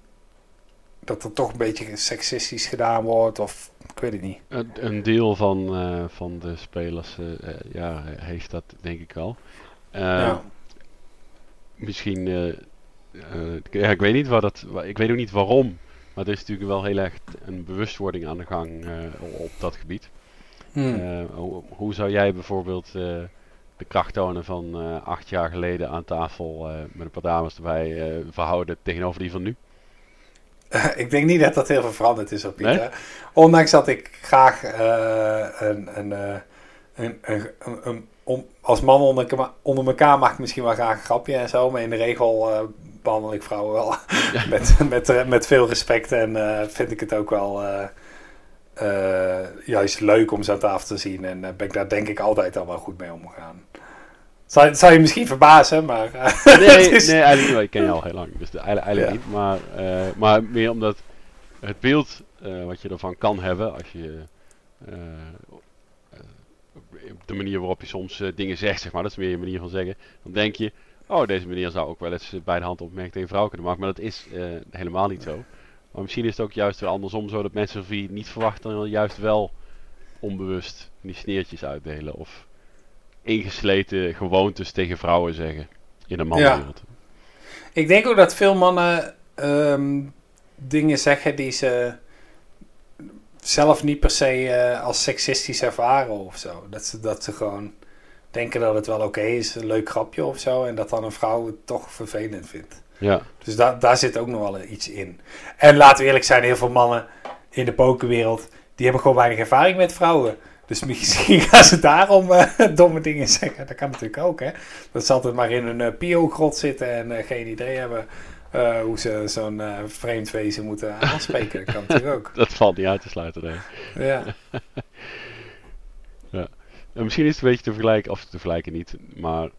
Dat er toch een beetje seksistisch gedaan wordt of... Ik weet het niet. Een, een deel van, van de spelers ja, heeft dat denk ik wel. Ja. Misschien, ik- ja, ik weet niet waar dat, ik weet ook niet waarom, maar er is natuurlijk wel heel erg een bewustwording aan de gang eh, op dat gebied. Hmm. Eh, hoe, hoe zou jij bijvoorbeeld eh, de kracht tonen van eh, acht jaar geleden aan tafel eh, met een paar dames erbij eh, verhouden tegenover die van nu? [LAUGHS] ik denk niet dat dat heel veel veranderd is op Nee? Pieter. Ondanks dat ik graag eh, een, een, eh, een, een, een, een- om, als man onder, elkaar- onder elkaar mag ik misschien wel graag een grapje en zo. Maar in de regel eh, behandel ik vrouwen wel [LAUGHS] met, met, eh, met veel respect. En eh, vind ik het ook wel eh, juist leuk om ze aan tafel te zien. En ben ik daar denk ik altijd al wel goed mee omgegaan. Zou, zou je misschien verbazen, maar... [LAUGHS] Nee, is- nee eigenlijk niet. Ik ken je al heel lang, dus eigenlijk, eigenlijk Ja. niet. Maar, maar meer omdat het beeld wat je ervan kan hebben als je de manier waarop je soms dingen zegt, zeg maar, dat is meer je manier van zeggen, dan denk je, oh, deze meneer zou ook wel eens eh, bij de hand opmerken tegen een vrouw kunnen maken, maar dat is eh, helemaal niet zo. Maar misschien is het ook juist weer andersom zo dat mensen wie het niet verwachten, dan juist wel onbewust die sneertjes uitdelen of ingesleten gewoontes tegen vrouwen zeggen in een mannenwereld. Ik denk ook dat veel mannen ehm, dingen zeggen die ze zelf niet per se eh, als seksistisch ervaren of zo. Dat ze, dat ze gewoon denken dat het wel oké is, een leuk grapje of zo. En dat dan een vrouw het toch vervelend vindt. Ja, Dus da daar zit ook nog wel iets in. En laten we eerlijk zijn, heel veel mannen in de pokerwereld, die hebben gewoon weinig ervaring met vrouwen. Dus [LAUGHS] misschien gaan ze daarom eh, [LAUGHS] domme dingen zeggen. Dat kan natuurlijk ook, hè. Dat ze altijd maar in een uh, pio-grot zitten en eh, geen idee hebben eh, hoe ze zo'n eh, vreemd wezen moeten aanspreken. Dat kan [LAUGHS] natuurlijk ook. dat valt niet uit te sluiten. Nee. Ja. En misschien is het een beetje te vergelijken, of te vergelijken niet, maar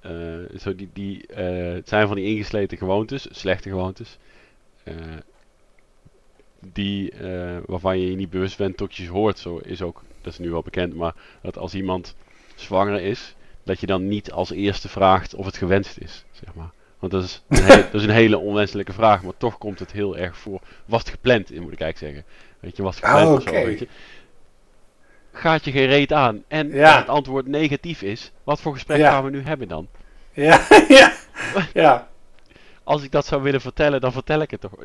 eh, zo die, die, eh, het zijn van die ingesleten gewoontes, slechte gewoontes, eh, die, eh, waarvan je je niet bewust bent tot je ze hoort. Zo is ook, dat is nu wel bekend, maar dat als iemand zwanger is, dat je dan niet als eerste vraagt of het gewenst is, zeg maar. Want dat is, een hele, dat is een hele onwenselijke vraag, maar toch komt het heel erg voor. Was het gepland, moet ik eigenlijk zeggen. Weet je, was het gepland Ah, of zo, oké. weet je. Gaat je geen reet aan en Ja. het antwoord negatief is, wat voor gesprek Ja. gaan we nu hebben dan? Ja, [LAUGHS] ja, ja. Als ik dat zou willen vertellen, dan vertel ik het toch. [LAUGHS]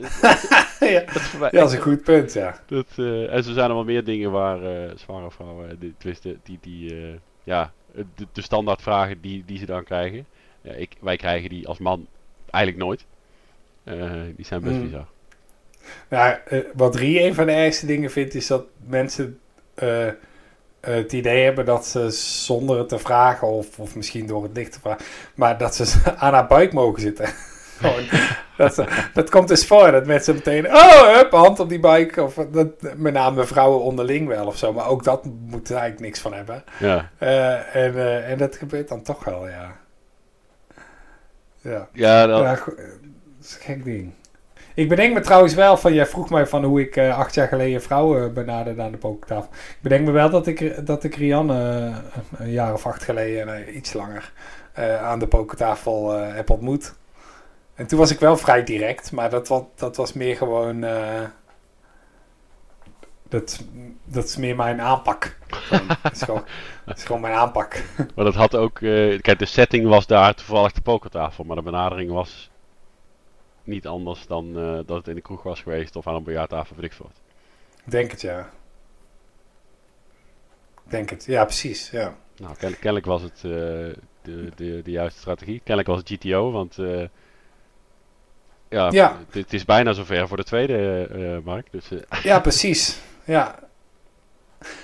ja. Dat is, Ja, dat is een goed punt, ja. dat, eh, en zo zijn er wel meer dingen waar eh zwangere vrouwen, eh, die, die, die ja, de, de standaardvragen die, die ze dan krijgen. Ja, ik, wij krijgen die als man eigenlijk nooit. Die zijn best Hmm. bizar. Nou, eh, wat Rie een van de ergste dingen vindt, is dat mensen het idee hebben dat ze zonder het te vragen, of, of misschien door het licht te vragen, maar dat ze [LAUGHS] aan haar buik mogen zitten. [LAUGHS] Gewoon, dat, dat komt dus voor, dat mensen meteen, oh, hup, hand op die buik. Of dat, met name vrouwen onderling wel of zo, maar ook dat moet er eigenlijk niks van hebben. Ja, Eh, en, eh, en dat gebeurt dan toch wel, ja. Ja. ja, dat, Ja, go- eh, dat is een gek ding. Ik bedenk me trouwens wel van, jij vroeg mij van hoe ik eh, acht jaar geleden vrouwen benaderde aan de pokertafel. Ik bedenk me wel dat ik, dat ik Rianne eh, een jaar of acht geleden, nee, iets langer, eh, aan de pokertafel eh, heb ontmoet. En toen was ik wel vrij direct, maar dat, was, dat was meer gewoon, eh, dat, dat is meer mijn aanpak. Dat, is gewoon, is gewoon mijn aanpak. [LAUGHS] maar dat had ook, eh, kijk, de setting was daar toevallig de pokertafel, maar de benadering was niet anders dan eh, dat het in de kroeg was geweest of aan een biljarttafel, weet ik wat. Denk het, ja. Denk het, ja, precies, ja. Nou, ken- kennelijk was het eh, de, de, de juiste strategie. Kennelijk was het GTO, want eh, ja, Ja. Het, het is bijna zover voor de tweede Mark. Dus [LAUGHS] Ja, precies. Ja.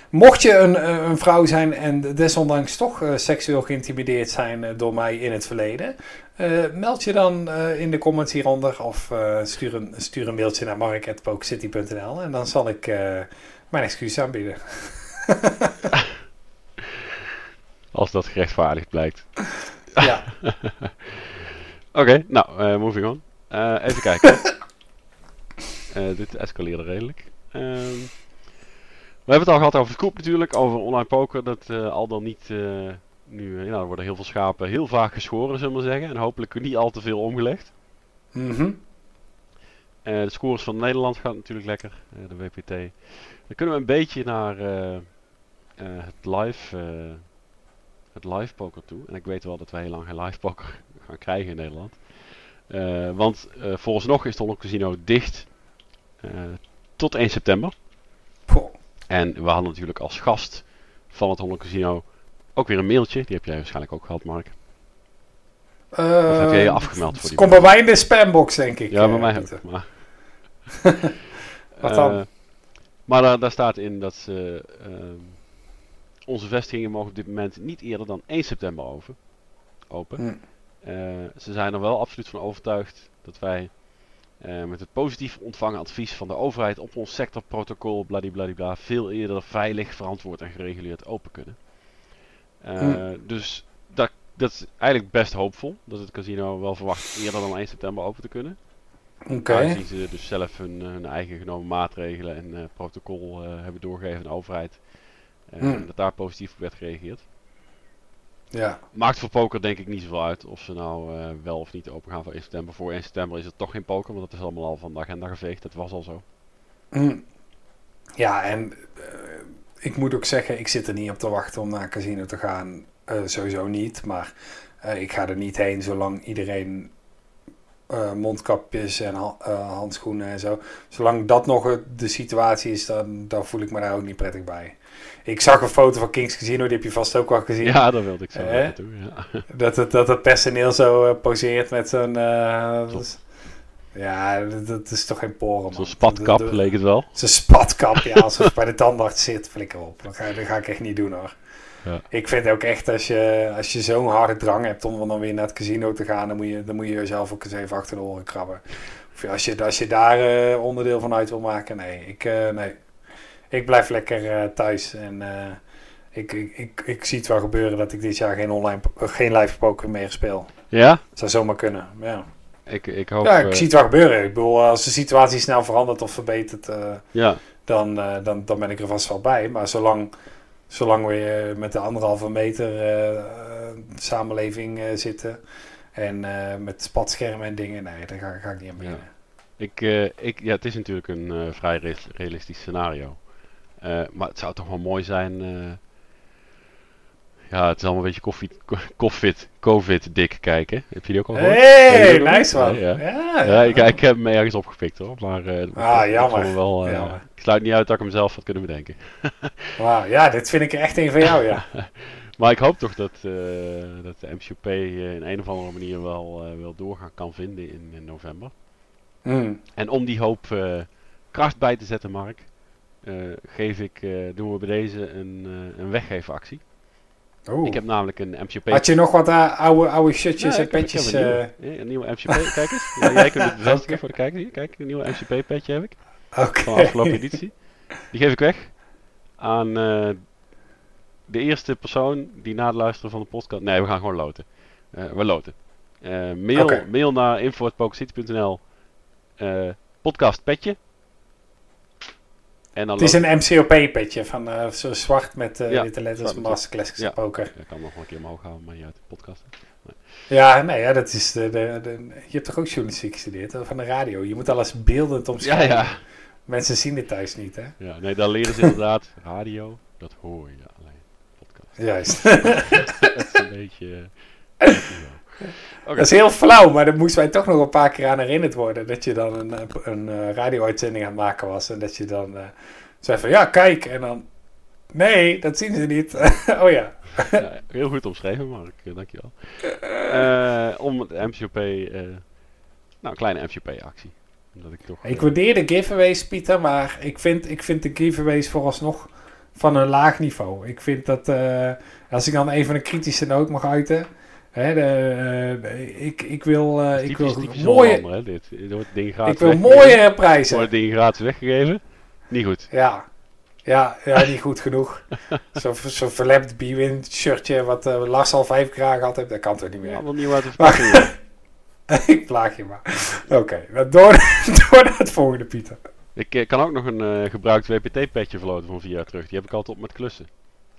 Mocht je een, een vrouw zijn en desondanks toch seksueel geïntimideerd zijn door mij in het verleden, eh, meld je dan eh, in de comments hieronder of eh, stuur, een, stuur een mailtje naar mark.pokercity.nl en dan zal ik mijn excuus aanbieden. [LAUGHS] als dat gerechtvaardigd blijkt. [LAUGHS] ja. [LAUGHS] Oké, nou, eh, moving on. Even kijken. Dit escaleerde redelijk. Ehm, we hebben het al gehad over Scoop natuurlijk, over online poker. Dat al dan niet nu, eh, ja, er worden heel veel schapen heel vaak geschoren, zullen we maar zeggen. En hopelijk niet al te veel omgelegd. Mhm. Eh, de scores van Nederland gaan natuurlijk lekker, eh, de WPT. Dan kunnen we een beetje naar het, live, het live poker toe. En ik weet wel dat wij heel lang geen live poker [LAUGHS] gaan krijgen in Nederland. Want eh vooralsnog is het Holland Casino dicht tot 1 september. En we hadden natuurlijk als gast van het Holland Casino ook weer een mailtje. Die heb jij waarschijnlijk ook gehad, Mark. Of heb jij je Eh, afgemeld voor Het die komt bij mij in de spambox, denk ik. Ja, bij eh, mij. Maar, [LAUGHS] Wat dan? Eh, maar daar, daar staat in dat ze, ehm, onze vestigingen mogen op dit moment niet eerder dan 1 september over, open. Hm. Eh, ze zijn er wel absoluut van overtuigd dat wij met het positief ontvangen advies van de overheid op ons sectorprotocol bladibladibla veel eerder veilig, verantwoord en gereguleerd open kunnen. Eh, Hm. Dus dat, dat is eigenlijk best hoopvol dat het casino wel verwacht eerder dan 1 september open te kunnen. Oké. Aangezien ze dus zelf hun, hun eigen genomen maatregelen en eh, protocol eh, hebben doorgegeven aan de overheid. Eh. En dat daar positief op werd gereageerd. Ja. Maakt voor poker denk ik niet zoveel uit of ze nou eh, wel of niet open gaan voor 1 september. Voor 1 september is het toch geen poker, want dat is allemaal al van de agenda geveegd. Dat was al zo. Hm. Ja, en eh, ik moet ook zeggen, ik zit er niet op te wachten om naar een casino te gaan. Eh, sowieso niet, maar eh, ik ga er niet heen zolang iedereen eh, mondkapjes en ha- handschoenen en zo. Zolang dat nog de situatie is, dan, dan voel ik me daar ook niet prettig bij. Ik zag een foto van Kings Casino, die heb je vast ook wel gezien. Ja, dat wilde ik zo naartoe. Ja. Dat, het, dat het personeel zo poseert met zo'n... ja, dat, is toch geen poren. Zo'n spatkap Dat- dat- leek het wel. Zijn spatkap, ja, alsof je bij de tandarts zit, flikker op. Dat ga, dat ga ik echt niet doen hoor. Ja. Ik vind ook echt, als je, als je zo'n harde drang hebt om dan weer naar het casino te gaan, dan moet je, dan moet je jezelf ook eens even achter de oren krabben. Of als je, als je daar eh, onderdeel van uit wil maken, nee. Ik, eh, nee. ik blijf lekker eh, thuis. En ik, ik, ik, ik zie het wel gebeuren dat ik dit jaar geen, online, geen live poker meer speel. Ja, Zou zomaar kunnen, ja. Ik, ik hoop... Ja, ik eh, zie het wel gebeuren. Ik bedoel, als de situatie snel verandert of verbetert... eh, ja, dan, eh, dan, dan ben ik er vast wel bij. Maar zolang, zolang we eh, met de anderhalve meter eh, eh, samenleving eh, zitten en eh, met spatschermen en dingen, nee, daar ga, ga ik niet aan beginnen. ik, eh, ik, ja, het is natuurlijk een eh, vrij re- realistisch scenario. Eh, maar het zou toch wel mooi zijn... ja, het is allemaal een beetje koffie, ko- COVID, COVID dik kijken. Heb je die ook al gehoord? Hey, nice man. Ja, Ja, ik, ik heb hem ergens opgepikt hoor. Maar eh, Ah, ik jammer. wel, eh, Jammer. ik sluit niet uit dat ik hem zelf had kunnen bedenken. [LAUGHS] Wauw, ja, dit vind ik echt een van jou, ja. [LAUGHS] Maar ik hoop toch dat, eh, dat de MCOP eh, in een of andere manier wel, wel doorgaan kan vinden in, in november. Hmm. En om die hoop kracht bij te zetten, Mark, geef ik, doen we bij deze een, een weggeefactie. Oeh. Ik heb namelijk een MCOP... Had je nog wat eh, oude, oude shirtjes Ja, en heb- heb petjes? een, eh, nieuwe, een nieuwe MCP, [LAUGHS] kijk eens. Ja, jij kunt het bevestigen voor de kijkers hier. Kijk, een nieuwe MCP petje heb ik. Oké. van de afgelopen editie. Die geef ik weg aan eh, de eerste persoon die na het luisteren van de podcast... Nee, we gaan gewoon loten. Eh, we loten. Eh, mail, mail naar info.pokercity.nl eh podcast petje. En dan Het is een MCOP-petje van eh, zo zwart met eh, Ja, witte letters, zwart met- Master Classics ja. Poker. Ik kan nog wel een keer omhoog houden, maar niet uit de podcast. Ja, nee, ja, dat is de, de, de- je hebt toch ook journalistiek gestudeerd, hè, van de radio. Je moet alles beeldend Ja, omschrijven. ja. Mensen zien dit thuis niet, hè? ja. Nee, daar leren ze inderdaad. [LAUGHS] Radio, dat hoor je alleen. Podcast. Juist. [LAUGHS] dat is een beetje... [LAUGHS] [LAUGHS] eh. Dat is heel flauw, maar daar moesten wij toch nog een paar keer aan herinnerd worden. Dat je dan een, een, een eh, radio-uitzending aan het maken was. En dat je dan eh, zei van, ja, kijk. En dan, nee, dat zien ze niet. [LAUGHS] oh ja. Ja, [LAUGHS] heel goed omschreven, Mark. Eh, Dankjewel. Eh om het MCP... eh nou, een kleine MCP-actie. Omdat ik toch... Ik eh, waardeer de giveaways, Pieter, maar ik vind, ik vind de giveaways vooralsnog van een laag niveau. Ik vind dat, eh, als ik dan even een kritische noot mag uiten... Hè, de, eh, ik, ik wil, eh, ik wil mooie, hè, dit. Wordt ding gratis ik wil weggegeven. [LAUGHS] prijzen. wordt ding gratis weggegeven. Niet goed. Ja. Ja, ja, niet goed genoeg. [LAUGHS] Zo'n zo verlept B-Win shirtje wat eh, Lars al vijf keer aangehad heeft, dat kan toch niet meer. Ja, nieuw uit de Maar- verpakking. [LAUGHS] ik plaag je maar. Oké, nou, door, door naar het volgende, Pieter. Ik kan ook nog een gebruikt WPT-petje verloten van vier jaar terug. Die heb ik altijd op met klussen.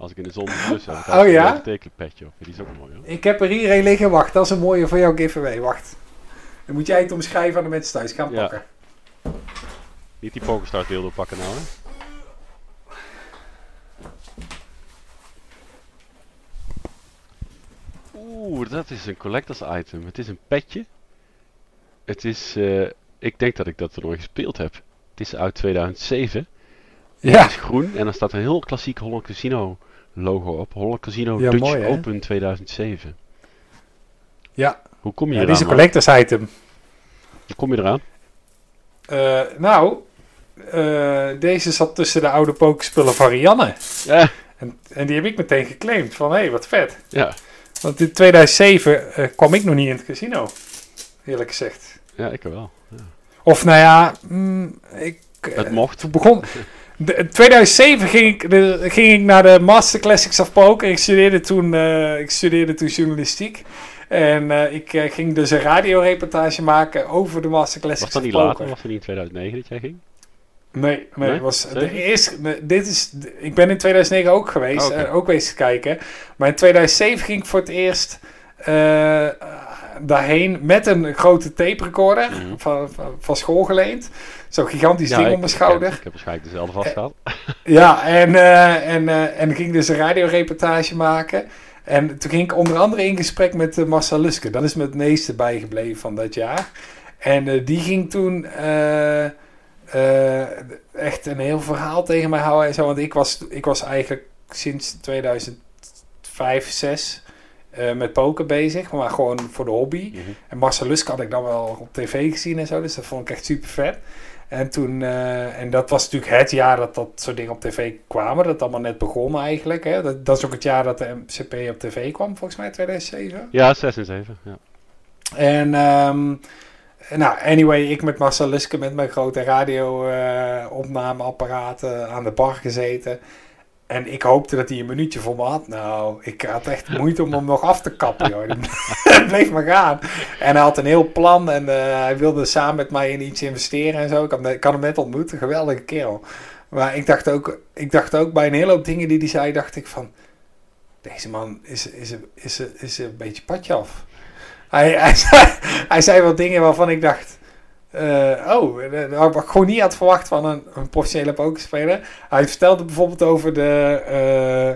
Als ik in de zon klussen, [LAUGHS] heb ik Oh, ja? een WPT-petje op. Die is ook mooi hoor. Ik heb er hier een liggen. Wacht, dat is een mooie voor jouw giveaway. Wacht. Dan moet jij het omschrijven aan de mensen thuis. Gaan Ja. pakken. Niet die Pokestart wilde pakken nou hè. Oeh, dat is een collectors item. Het is een petje. Het is, eh, ik denk dat ik dat er nooit gespeeld heb. Het is uit 2007. Het Ja. is groen en dan staat een heel klassiek Holland Casino logo op. Holland Casino Ja, Dutch mooi? Open 2007. Ja. Hoe kom je ja eraan? dit is een man? collectors item. Hoe kom je eraan? Eh, nou, eh, deze zat tussen de oude pokerspullen van Rianne. Ja, En, en die heb ik meteen geclaimd. Van, hé, hey, wat vet. ja, Want in 2007 eh, kwam ik nog niet in het casino. Eerlijk gezegd. ja ik wel. Of nou ja, mm, ik... Het mocht. Begon... [LAUGHS] In 2007 ging ik, de, ging ik naar de Master Classics of Poker. Ik studeerde toen, eh, ik studeerde toen journalistiek. En eh, ik eh, ging dus een radioreportage maken over de Master Classics Was dat niet later? Was het niet in 2009 dat jij ging? Nee, nee, Nee? was de eerste, dit is, ik ben in 2009 ook geweest, Oké. eh, ook geweest kijken. Maar in 2007 ging ik voor het eerst daarheen met een grote tape recorder Mhm. van, van, van school geleend. Zo'n gigantisch Ja, ding ik- op mijn Ik schouder. heb, ik heb waarschijnlijk dezelfde vast gehad. Ja, [LAUGHS] en, eh, en, eh, en ik ging dus een radioreportage maken. En toen ging ik onder andere in gesprek met uh, Marcel Luske. Dat is me het meeste bijgebleven van dat jaar. En eh, die ging toen eh, eh, echt een heel verhaal tegen mij houden. En zo, want ik was, ik was eigenlijk sinds 2005, 6 eh, met poker bezig. Maar gewoon voor de hobby. Mhm. En Marcel Lusk had ik dan wel op tv gezien en zo. Dus dat vond ik echt super vet. En toen, eh, en dat was natuurlijk het jaar dat dat soort dingen op tv kwamen. Dat allemaal net begon eigenlijk. Hè. Dat, dat is ook het jaar dat de MCP op tv kwam, volgens mij 2007. Ja, 6 en 7. Ja. En ehm, nou, anyway, ik met Marcel Luske met mijn grote radio-opnameapparaat aan de bar gezeten. En ik hoopte dat hij een minuutje voor me had. Nou, ik had echt moeite om hem nog af te kappen, joh. Het [LAUGHS] bleef maar gaan. En hij had een heel plan en eh, hij wilde samen met mij in iets investeren en zo. Ik had, had hem net ontmoet, een geweldige kerel. Maar ik dacht ook, ik dacht ook bij een hele hoop dingen die hij zei, dacht ik van... Deze man is, is, is, is, is een beetje padje af. Hij, hij, [LAUGHS] zei, hij zei wat dingen waarvan ik dacht... eh, oh, wat ik gewoon niet had verwacht van een, een professionele pokerspeler. Hij vertelde bijvoorbeeld over de... eh,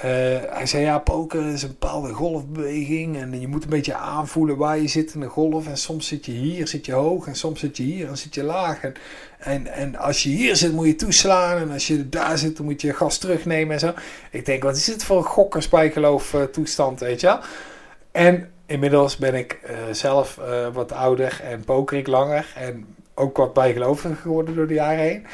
eh, hij zei, ja, poker is een bepaalde golfbeweging. En je moet een beetje aanvoelen waar je zit in de golf. En soms zit je hier, zit je hoog. En soms zit je hier en zit je laag. En, en, als je hier zit, moet je toeslaan. En als je daar zit, dan moet je gas terugnemen en zo. Ik denk, wat is dit voor een gokkersbijgeloof uh, toestand, weet je wel? En inmiddels ben ik uh, zelf uh, wat ouder en poker ik langer. En ook wat bijgeloviger geworden door de jaren heen.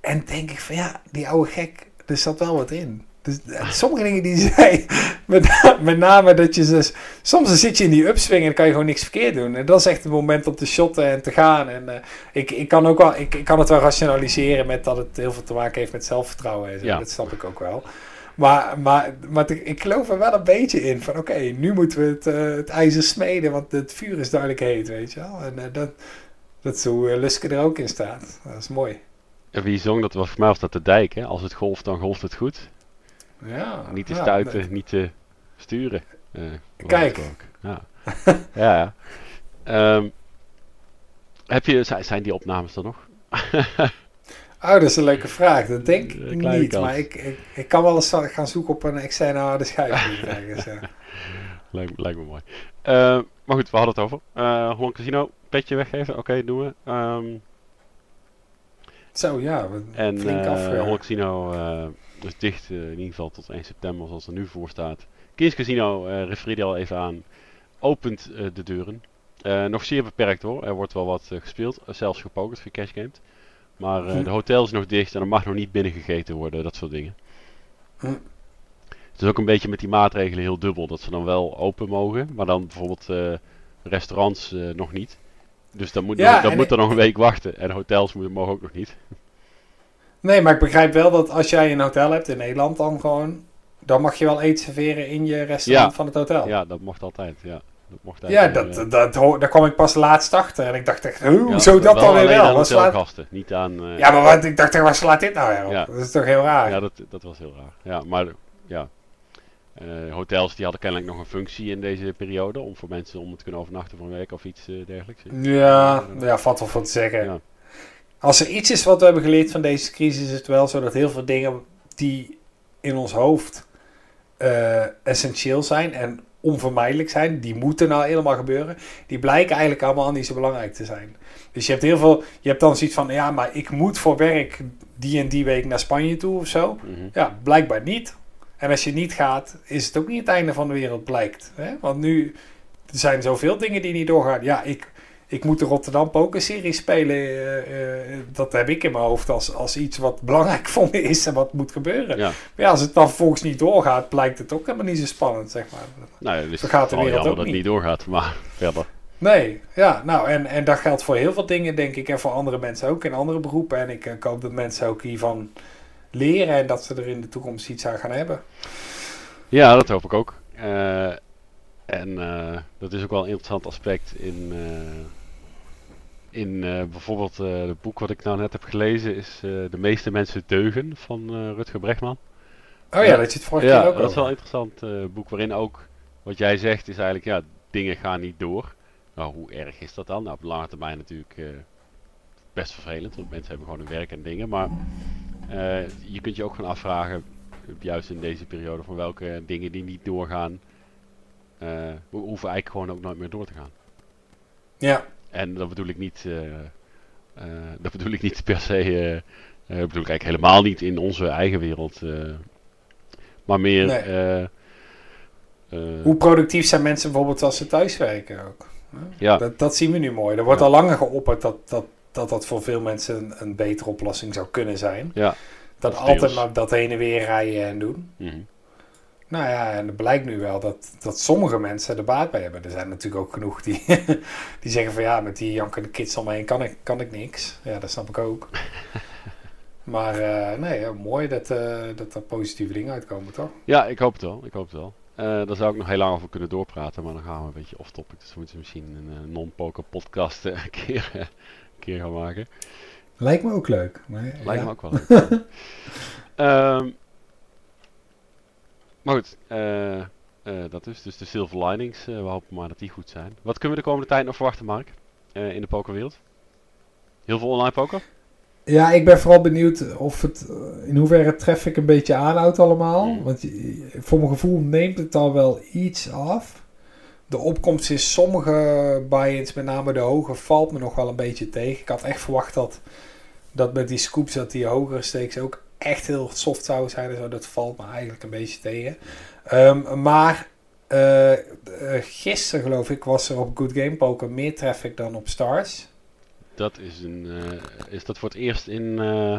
En denk ik van, ja, die oude gek, er zat wel wat in. Dus sommige dingen die [LAUGHS] zei, met, met name dat je dus, soms dan zit je in die upswing en kan je gewoon niks verkeerd doen. En dat is echt het moment om te shotten en te gaan. En uh, ik, ik kan ook wel, ik, ik kan het wel rationaliseren met dat het heel veel te maken heeft met zelfvertrouwen. En zo. Ja. Dat snap ik ook wel. Maar, maar, maar ik geloof er wel een beetje in van oké, okay, nu moeten we het, uh, het ijzer smeden, want het vuur is duidelijk heet, weet je wel. En uh, dat, dat is hoe Luske er ook in staat. Dat is mooi. En wie zong dat? Was voor mij was dat de dijk, hè? Als het golft, dan golft het goed. Ja, niet te ja, stuiten, niet te sturen. Uh, Kijk. [LAUGHS] Ja. ja, ja. Um, heb je, zijn die opnames er nog? [LAUGHS] oh, dat is een leuke vraag. Dat denk ik niet. kans. Maar ik, ik, ik, kan wel eens gaan zoeken op een externe harde schijf. ja. [LAUGHS] lijkt, lijkt, me mooi. Uh, maar goed, we hadden het over. Uh, Holland Casino, petje weggeven. Oké, okay, doen we. Um, Zo, ja. En flink uh, af, Holland Casino is dicht in ieder geval tot 1 september, zoals er nu voor staat. Kings Casino, refereerde al even aan, opent de deuren. Nog zeer beperkt hoor, er wordt wel wat gespeeld, zelfs gepokerd, gecashgamed. Maar uh, hm. de hotel is nog dicht en er mag nog niet binnengegeten worden, dat soort dingen. Hm. Het is ook een beetje met die maatregelen heel dubbel, dat ze dan wel open mogen, maar dan bijvoorbeeld uh, restaurants nog niet. Dus dan moet, ja, nog, dan moet er nog een week wachten en hotels mogen ook nog niet. [LAUGHS] Nee, maar ik begrijp wel dat als jij een hotel hebt in Nederland dan gewoon, dan mag je wel eten serveren in je restaurant ja. van het hotel. Ja, dat mocht altijd, ja. Dat mocht Ja, dat, eh, dat, daar kwam ik pas laatst achter. En ik dacht echt, hoe, ja, zo dat dan weer wel? aan slaat... niet aan... eh, Ja, maar wat, ik dacht, echt, waar slaat dit nou weer op? Ja. Dat is toch heel raar? Ja, dat, dat was heel raar. Ja, maar ja. Eh, hotels die hadden kennelijk nog een functie in deze periode om voor mensen om te kunnen overnachten voor een week of iets dergelijks. Ja, ja, valt wel voor te zeggen. Ja. Als er iets is wat we hebben geleerd van deze crisis, is het wel zo dat heel veel dingen die in ons hoofd essentieel zijn en onvermijdelijk zijn, die moeten nou helemaal gebeuren, die blijken eigenlijk allemaal niet zo belangrijk te zijn. Dus je hebt heel veel, je hebt dan zoiets van, ja, maar ik moet voor werk die en die week naar Spanje toe of zo. Mhm. Ja, blijkbaar niet. En als je niet gaat, is het ook niet het einde van de wereld, blijkt. Hè? Want nu er zijn zoveel dingen die niet doorgaan. Ja, ik, ik moet de Rotterdam Pokerserie spelen. eh, eh, dat heb ik in mijn hoofd als, als iets wat belangrijk [LAUGHS] voor me is en wat moet gebeuren. Ja. Maar ja, als het dan vervolgens niet doorgaat, blijkt het ook helemaal niet zo spannend, zeg maar. Nou, dus gaat de vooral wereld ook dat het niet. niet doorgaat, maar verder. Nee, ja, nou, en, en dat geldt voor heel veel dingen, denk ik, en voor andere mensen ook, in andere beroepen. En ik, ik hoop dat mensen ook hiervan leren en dat ze er in de toekomst iets aan gaan hebben. Ja, dat hoop ik ook. Eh, en dat is ook wel een interessant aspect in, in eh, bijvoorbeeld eh, het boek wat ik nou net heb gelezen, is eh, De meeste mensen deugen van Rutger Bregman. Oh ja, dat het vorige ja, keer ook dat is wel een interessant boek waarin ook wat jij zegt is eigenlijk, ja, dingen gaan niet door. Nou, hoe erg is dat dan? Nou, op lange termijn natuurlijk best vervelend, want mensen hebben gewoon hun werk en dingen. Maar je kunt je ook gaan afvragen, juist in deze periode, van welke dingen die niet doorgaan, ho- hoeven eigenlijk gewoon ook nooit meer door te gaan. Ja, En dat bedoel ik niet, eh, eh, dat bedoel ik niet per se, eh, eh, dat bedoel ik eigenlijk helemaal niet in onze eigen wereld. maar meer, Nee. hoe productief zijn mensen bijvoorbeeld als ze thuiswerken ook? ja, Dat, dat zien we nu mooi. Er wordt Ja. al langer geopperd dat dat, dat dat voor veel mensen een, een betere oplossing zou kunnen zijn. ja. Dat altijd maar dat heen en weer rijden en doen. mhm. Nou ja, en het blijkt nu wel dat, dat sommige mensen er baat bij hebben. Er zijn natuurlijk ook genoeg die, [LAUGHS] die zeggen van ja, met die jankende kids om me heen kan ik, kan ik niks. Ja, dat snap ik ook. [LAUGHS] maar eh, nee, ja, mooi dat, eh, dat er positieve dingen uitkomen, toch? ja, ik hoop het wel. Ik hoop het wel. Eh, daar zou ik nog heel lang over kunnen doorpraten, maar dan gaan we een beetje off-topic. Dus we moeten misschien een non-poker podcast [LAUGHS] een keer, een keer gaan maken. Lijkt me ook leuk. Maar, Lijkt me ook wel leuk. Ehm, maar goed, eh, eh, dat is dus de silver linings. Eh, we hopen maar dat die goed zijn. Wat kunnen we de komende tijd nog verwachten, Mark? In de pokerwereld? Heel veel online poker? Ja, ik ben vooral benieuwd of het in hoeverre traffic een beetje aanhoudt allemaal. Mm. Want voor mijn gevoel neemt het al wel iets af. De opkomst is sommige buy-ins, met name de hoge, valt me nog wel een beetje tegen. Ik had echt verwacht dat, dat met die scoops dat die hogere stakes ook echt heel soft zouden zijn. en zo. Dat valt me eigenlijk een beetje tegen. Ehm, maar eh, eh, gisteren geloof ik was er op Good Game Poker meer traffic dan op Stars. Dat is een. eh, is dat voor het eerst in eh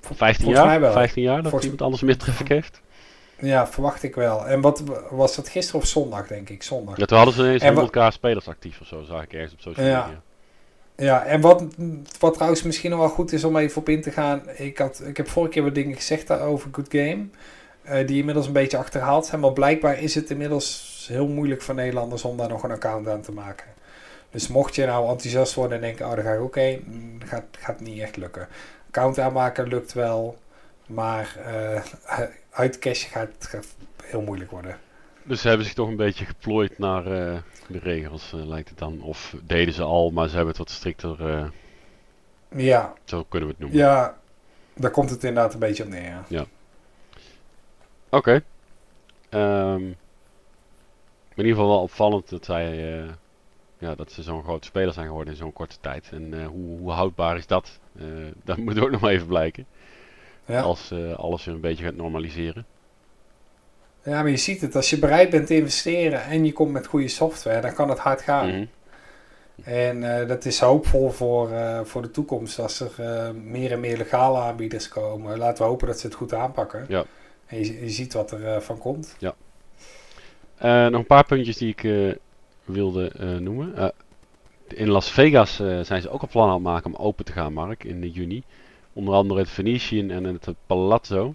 15 volgens mij jaar? wel. 15 jaar dat Volgens- iemand anders meer traffic heeft? Ja, verwacht ik wel. En wat was dat gisteren of zondag, denk ik? Zondag. Ja, toen hadden ze ineens En wa- 100k spelers actief of zo, zag ik ergens op social media. Ja, en wat, wat trouwens misschien nog wel goed is om even op in te gaan. Ik, had, ik heb vorige keer wat dingen gezegd daarover Good Game. eh, die inmiddels een beetje achterhaald zijn. Maar blijkbaar is het inmiddels heel moeilijk voor Nederlanders om daar nog een account aan te maken. Dus mocht je nou enthousiast worden en denken, oh daar ga ik ook mm, Gaat, gaat niet echt lukken. Account aanmaken lukt wel. Maar [LAUGHS] uitcashen gaat, gaat heel moeilijk worden. Dus ze hebben zich toch een beetje geplooid naar eh, de regels, eh, lijkt het dan. Of deden ze al, maar ze hebben het wat strikter, eh, Ja, zo kunnen we het noemen. Ja, daar komt het inderdaad een beetje op neer. Ja. Oké. Ehm, in ieder geval wel opvallend dat zij, eh, ja, dat ze zo'n grote speler zijn geworden in zo'n korte tijd. En hoe, hoe houdbaar is dat? Eh, [LAUGHS] dat moet ook nog maar even blijken. Ja. Als alles weer een beetje gaat normaliseren. Ja, maar je ziet het. Als je bereid bent te investeren en je komt met goede software, dan kan het hard gaan. Mhm. En eh, dat is hoopvol voor, eh, voor de toekomst als er eh, meer en meer legale aanbieders komen. Laten we hopen dat ze het goed aanpakken. Ja. En je, je ziet wat er van komt. Eh, nog een paar puntjes die ik wilde noemen. In Las Vegas zijn ze ook al plannen aan het maken om open te gaan, Mark, in juni. Onder andere het Venetian en het Palazzo.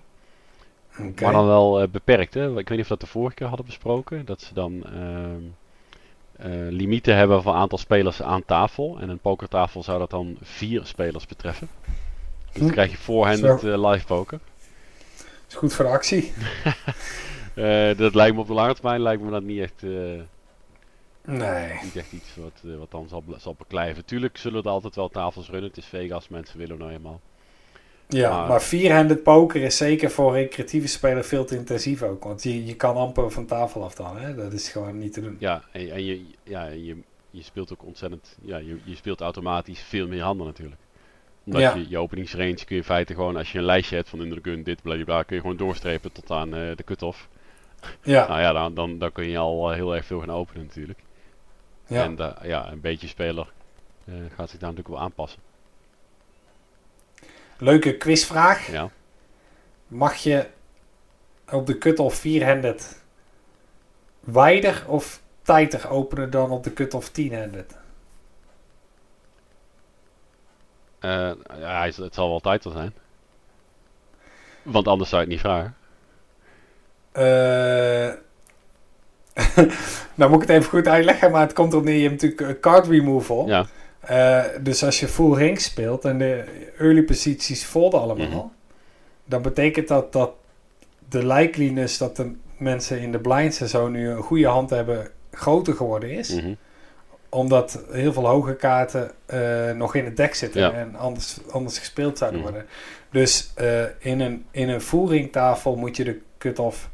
Maar dan wel eh, beperkt, hè? Ik weet niet of we dat de vorige keer hadden besproken. Dat ze dan ehm, eh, limieten hebben voor aantal spelers aan tafel. En een pokertafel zou dat dan vier spelers betreffen. Dus dan Hm. krijg je voorhand uh, live poker. Is goed voor de actie. [LAUGHS] Eh, dat lijkt me op de lange termijn lijkt me dat niet echt, eh, Nee. niet echt iets wat, eh, wat dan zal, zal beklijven. Tuurlijk zullen er altijd wel tafels runnen. Het is Vegas, mensen willen nou eenmaal. Ja, Maar- maar vierhanded poker is zeker voor recreatieve spelers veel te intensief ook. Want je, je kan amper van tafel af dan. Hè? Dat is gewoon niet te doen. Ja, en, en je, ja, je, je speelt ook ontzettend. Ja, je, je speelt automatisch veel meer handen natuurlijk. Omdat Ja. je, je openingsrange kun je in feite gewoon, als je een lijstje hebt van in de gun, dit, blablabla, kun je gewoon doorstrepen tot aan eh, de cut-off. Ja, Nou ja, dan, dan, dan kun je al eh, heel erg veel gaan openen natuurlijk. ja. En da- ja, een beetje speler gaat zich daar natuurlijk wel aanpassen. Leuke quizvraag. Ja. Mag je op de cut-off vierhanded wijder of tighter openen dan op de cut-off tienhanded? Eh, ja, het zal wel tijd wel zijn. Want anders zou je het niet vragen. Eh [LAUGHS] nou moet ik het even goed uitleggen, maar het komt erop neer. Je hebt natuurlijk card removal. Ja, Eh, dus als je full ring speelt en de early posities folden allemaal, Mhm. dan betekent dat dat de likeliness dat de mensen in de blinds en zo nu een goede hand hebben groter geworden is. mhm. Omdat heel veel hoge kaarten eh, nog in het dek zitten Ja. en anders, anders gespeeld zouden Mhm. worden. Dus eh, in een, in een full tafel moet je de cut-off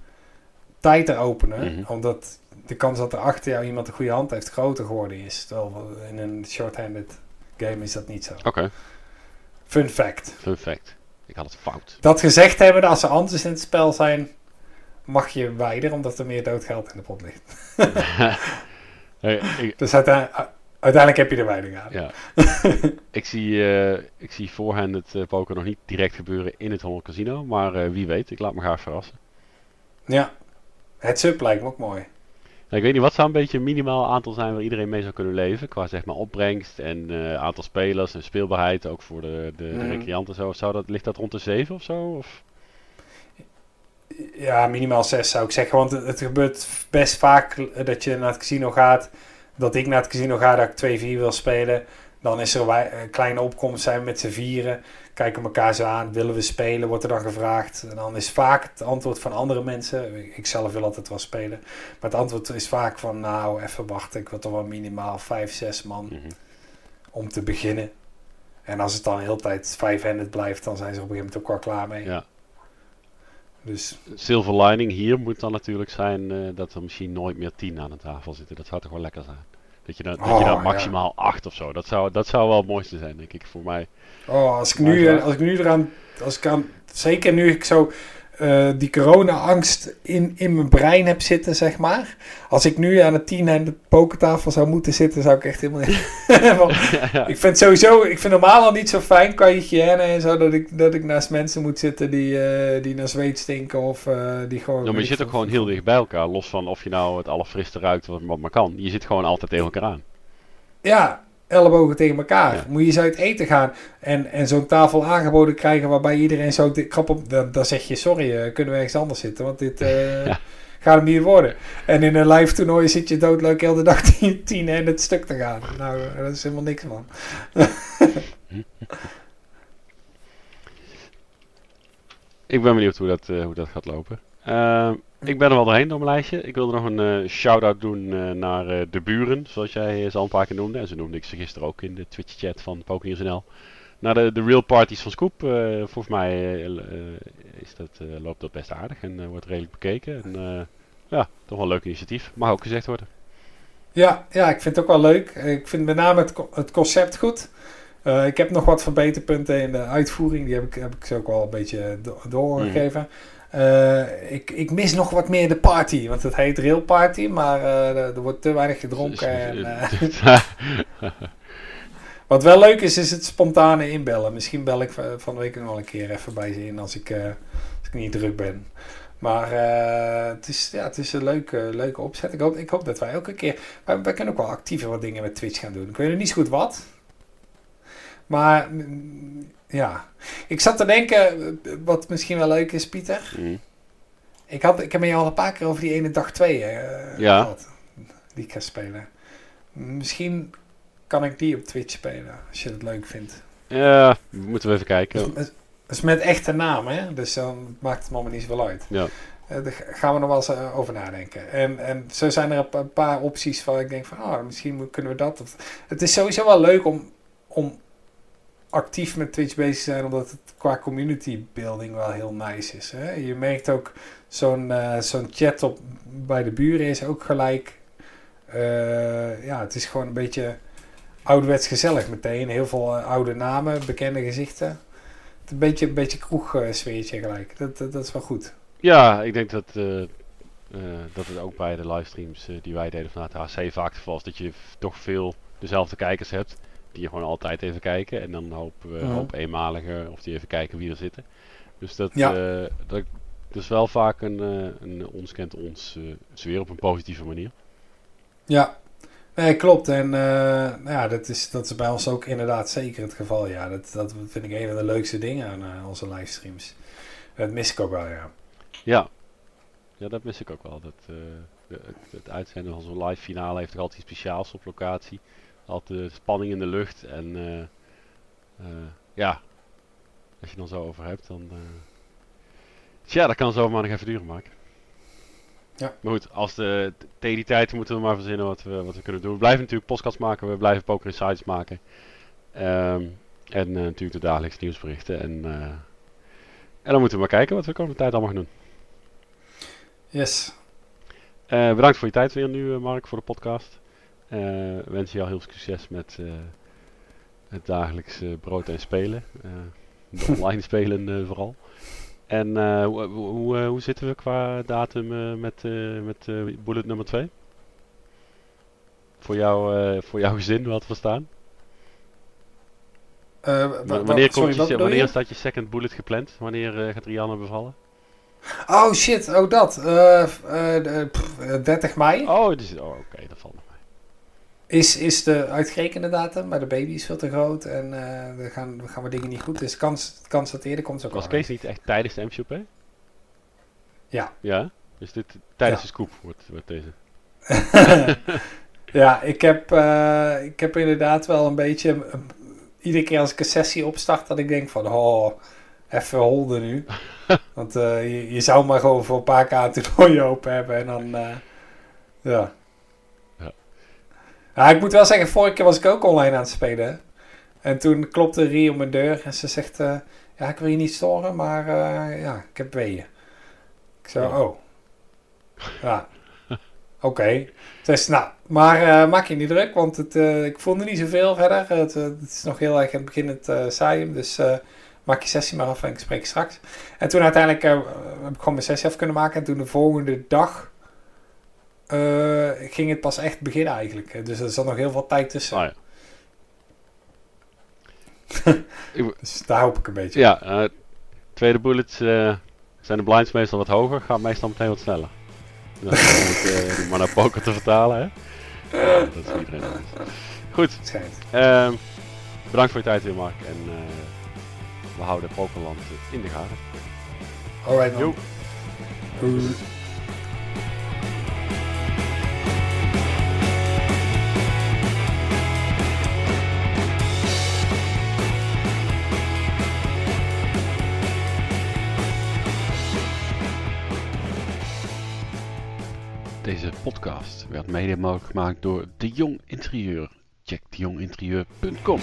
tighter openen. Omdat de kans dat er achter jou iemand een goede hand heeft groter geworden is. Terwijl in een short-handed game is dat niet zo. oké. Fun fact. Fun fact. Ik had het fout. Dat gezegd hebben, als er anders in het spel zijn, mag je wijder omdat er meer doodgeld in de pot ligt. [LAUGHS] Ik, [LAUGHS] Dus uiteindelijk, uiteindelijk heb je er weinig aan. ja. [LAUGHS] ik, zie, eh, ik zie voorhand het eh, poker nog niet direct gebeuren in het Holland Casino. Maar eh, wie weet, ik laat me graag verrassen. Ja. Het sub lijkt me ook mooi. Ik weet niet, wat zou een beetje een minimaal aantal zijn waar iedereen mee zou kunnen leven? Qua zeg maar opbrengst en eh, aantal spelers en speelbaarheid, ook voor de, de, de Mhm. recreanten en zo. Zou dat, ligt dat rond de 7 of zo? Of? Ja, minimaal 6 zou ik zeggen. Want het, het gebeurt best vaak dat je naar het casino gaat. Dat ik naar het casino ga, dat ik 2-4 wil spelen. Dan is er een kleine opkomst, zijn we met z'n vieren. Kijken elkaar zo aan, willen we spelen, wordt er dan gevraagd. En dan is vaak het antwoord van andere mensen. Ik zelf wil altijd wel spelen. Maar het antwoord is vaak van, nou, even wachten. Ik wil toch wel minimaal 5, 6 man Mhm. om te beginnen. En als het dan de hele tijd 5-handed blijft, dan zijn ze op een gegeven moment ook wel klaar mee. Ja. Dus Silver lining hier moet dan natuurlijk zijn eh, dat er misschien nooit meer 10 aan de tafel zitten. Dat zou toch wel lekker zijn. Dat je dan, dat je Oh, ja. maximaal 8 of zo. Dat zou, dat zou wel het mooiste zijn, denk ik, voor mij. Oh, als ik nu, eh, als ik nu eraan, als ik aan, zeker nu ik zo eh, die corona-angst in, in mijn brein heb zitten, zeg maar. Als ik nu aan de tien en de pokertafel zou moeten zitten, zou ik echt helemaal niet. [LAUGHS] [LAUGHS] Ik vind sowieso, ik vind normaal al niet zo fijn qua hygiëne en zo, dat ik, dat ik naast mensen moet zitten die, eh, die naar zweet stinken of eh, die gewoon. Ja, maar je zit ook gewoon heel dicht bij elkaar. Los van of je nou het allerfriste ruikt wat wat maar kan. Je zit gewoon altijd tegen elkaar aan. Ja, ellebogen tegen elkaar. Ja. Moet je eens uit eten gaan en, en zo'n tafel aangeboden krijgen waarbij iedereen zo krap op... Dan, dan zeg je, sorry, eh, kunnen we ergens anders zitten, want dit eh, [LAUGHS] Ja. gaat hem niet worden. En in een live toernooi zit je doodleuk heel de dag [LAUGHS] tien, tien en het stuk te gaan. Nou, eh, dat is helemaal niks, man. [LAUGHS] Ik ben benieuwd hoe dat, hoe dat gaat lopen. Ehm, ik ben er wel doorheen door mijn lijstje. Ik wilde nog een eh, shout-out doen eh, naar eh, de buren, zoals jij ze al een paar keer noemde. En zo noemde ik ze gisteren ook in de Twitch-chat van PokerNews.nl. Naar de, de real parties van Scoop. Eh, volgens mij eh, eh, is dat, eh, loopt dat best aardig en eh, wordt redelijk bekeken. En eh, ja, toch wel een leuk initiatief. Mag ook gezegd worden. Ja, ja, ik vind het ook wel leuk. Ik vind met name het, co- het concept goed. Eh, ik heb nog wat verbeterpunten in de uitvoering. Die heb ik, heb ik ze ook wel een beetje do- doorgegeven. Eh, ik, ik mis nog wat meer de party. Want het heet Rail Party, maar eh, er, wordt te weinig gedronken. En, eh, [LAUGHS] wat wel leuk is, is het spontane inbellen. Misschien bel ik van de week nog wel een keer even bij ze in als ik, als ik niet druk ben. Maar het, is, ja, het is een leuke, leuke opzet. Ik hoop, ik hoop dat wij ook een keer... Wij, wij kunnen ook wel actiever wat dingen met Twitch gaan doen. Ik weet nog niet zo goed wat. Maar ja, ik zat te denken, wat misschien wel leuk is, Pieter. Mm. Ik, had, ik heb met je al een paar keer over die ene dag 2 eh Ja. gehad. Die ik ga spelen. Misschien kan ik die op Twitch spelen, als je het leuk vindt. Ja, moeten we even kijken. Dat is met echte naam, hè? Dus dan maakt het me allemaal niet zoveel uit. Ja. Daar gaan we nog wel eens eh, over nadenken. En, en zo zijn er een paar opties waar ik denk van, ah, misschien kunnen we dat. Of, het is sowieso wel leuk om, om actief met Twitch bezig zijn, omdat het qua community building wel heel nice is. Hè? Je merkt ook zo'n eh, zo'n chat op, bij de buren is ook gelijk. ja, het is gewoon een beetje ouderwets gezellig meteen. Heel veel oude namen, bekende gezichten. Het is een beetje, een beetje kroegsfeertje gelijk. Dat, dat, is wel goed. Ja, ik denk dat, dat het ook bij de livestreams die wij deden vanuit HC vaak het geval is dat je toch veel dezelfde kijkers hebt. Die gewoon altijd even kijken. En dan hoop, uh, Mhm. hoop eenmalige of die even kijken wie er zitten. Dus dat, Ja. eh, dat, dat is wel vaak een, eh, een ons kent ons eh, sfeer op een positieve manier. Ja, nee, klopt. En nou ja, dat, is, dat is bij ons ook inderdaad zeker het geval. Ja, dat, dat vind ik een van de leukste dingen aan onze livestreams. Dat mis ik ook wel, ja. Ja. Ja, dat mis ik ook wel. Dat, het, het uitzenden van zo'n live finale heeft toch altijd iets speciaals op locatie. Altijd de spanning in de lucht. En eh, eh, ja, als je dan zo over hebt, dan... eh Tja, dat kan zomaar nog even duren, Mark. Ja. Maar goed, als de, tegen die tijd moeten we maar verzinnen wat we, wat we kunnen doen. We blijven natuurlijk podcasts maken, we blijven Poker Insights maken. Ehm, en natuurlijk de dagelijkse nieuwsberichten. En, en dan moeten we maar kijken wat we de komende tijd allemaal gaan doen. Yes. Bedankt voor je tijd weer nu, Mark, voor de podcast. Eh wens je jou heel veel succes met eh, het dagelijks eh, brood en spelen. Eh, de [LAUGHS] online spelen vooral. En hoe, hoe, hoe, zitten we qua datum met, met bullet nummer 2? Voor, jou, voor jouw gezin, wat we staan. Wanneer, sorry, je, wanneer staat je second bullet gepland? Wanneer gaat Rianne bevallen? Oh shit, oh dat. Eh, f- eh, de- pff, eh, 30 mei Oh, dus, oh oké, dat valt. Is, is de uitgerekende datum, maar de baby is veel te groot en eh er gaan, gaan we dingen niet goed. Dus kans, kans dat eerder komt ook Was Kees niet echt tijdens de MCOP? Ja. Ja? Dus dit tijdens Ja. de scoop wordt, wordt deze. [LAUGHS] ja, ik heb, eh, ik heb inderdaad wel een beetje. iedere keer als ik een sessie opstart, dat ik denk van, oh, even holden nu. [LAUGHS] Want eh, je, je zou maar gewoon voor een paar kaarten toernooi open hebben en dan. Ja. Ja, ik moet wel zeggen, vorige keer was ik ook online aan het spelen. En toen klopte Rie op mijn deur en ze zegt, eh, ja, ik wil je niet storen, maar eh, ja, ik heb weeën. Ik zo, Ja. oh. Ja. [LAUGHS] Oké. Dus nou, maar eh, maak je niet druk, want het, ik voelde niet zoveel verder. Het, het is nog heel erg aan het begin het saaien, dus maak je sessie maar af en ik spreek straks. En toen uiteindelijk heb ik gewoon mijn sessie af kunnen maken. En toen de volgende dag eh, ging het pas echt beginnen eigenlijk. Dus er zat nog heel veel tijd tussen. Ah, ja. [LAUGHS] Dus daar hoop ik een beetje. Ja, eh, tweede bullets eh, zijn de blinds meestal wat hoger, gaat meestal meteen wat sneller. Dat is maar naar poker te vertalen, hè? Ja, dat is iedereen anders. Goed, ehm, bedankt voor je tijd weer, Mark. En we houden Pokerland in de gaten. Alright man. Jo. Podcast werd mede mogelijk gemaakt door De Jong Interieur. Check dejonginterieur.com.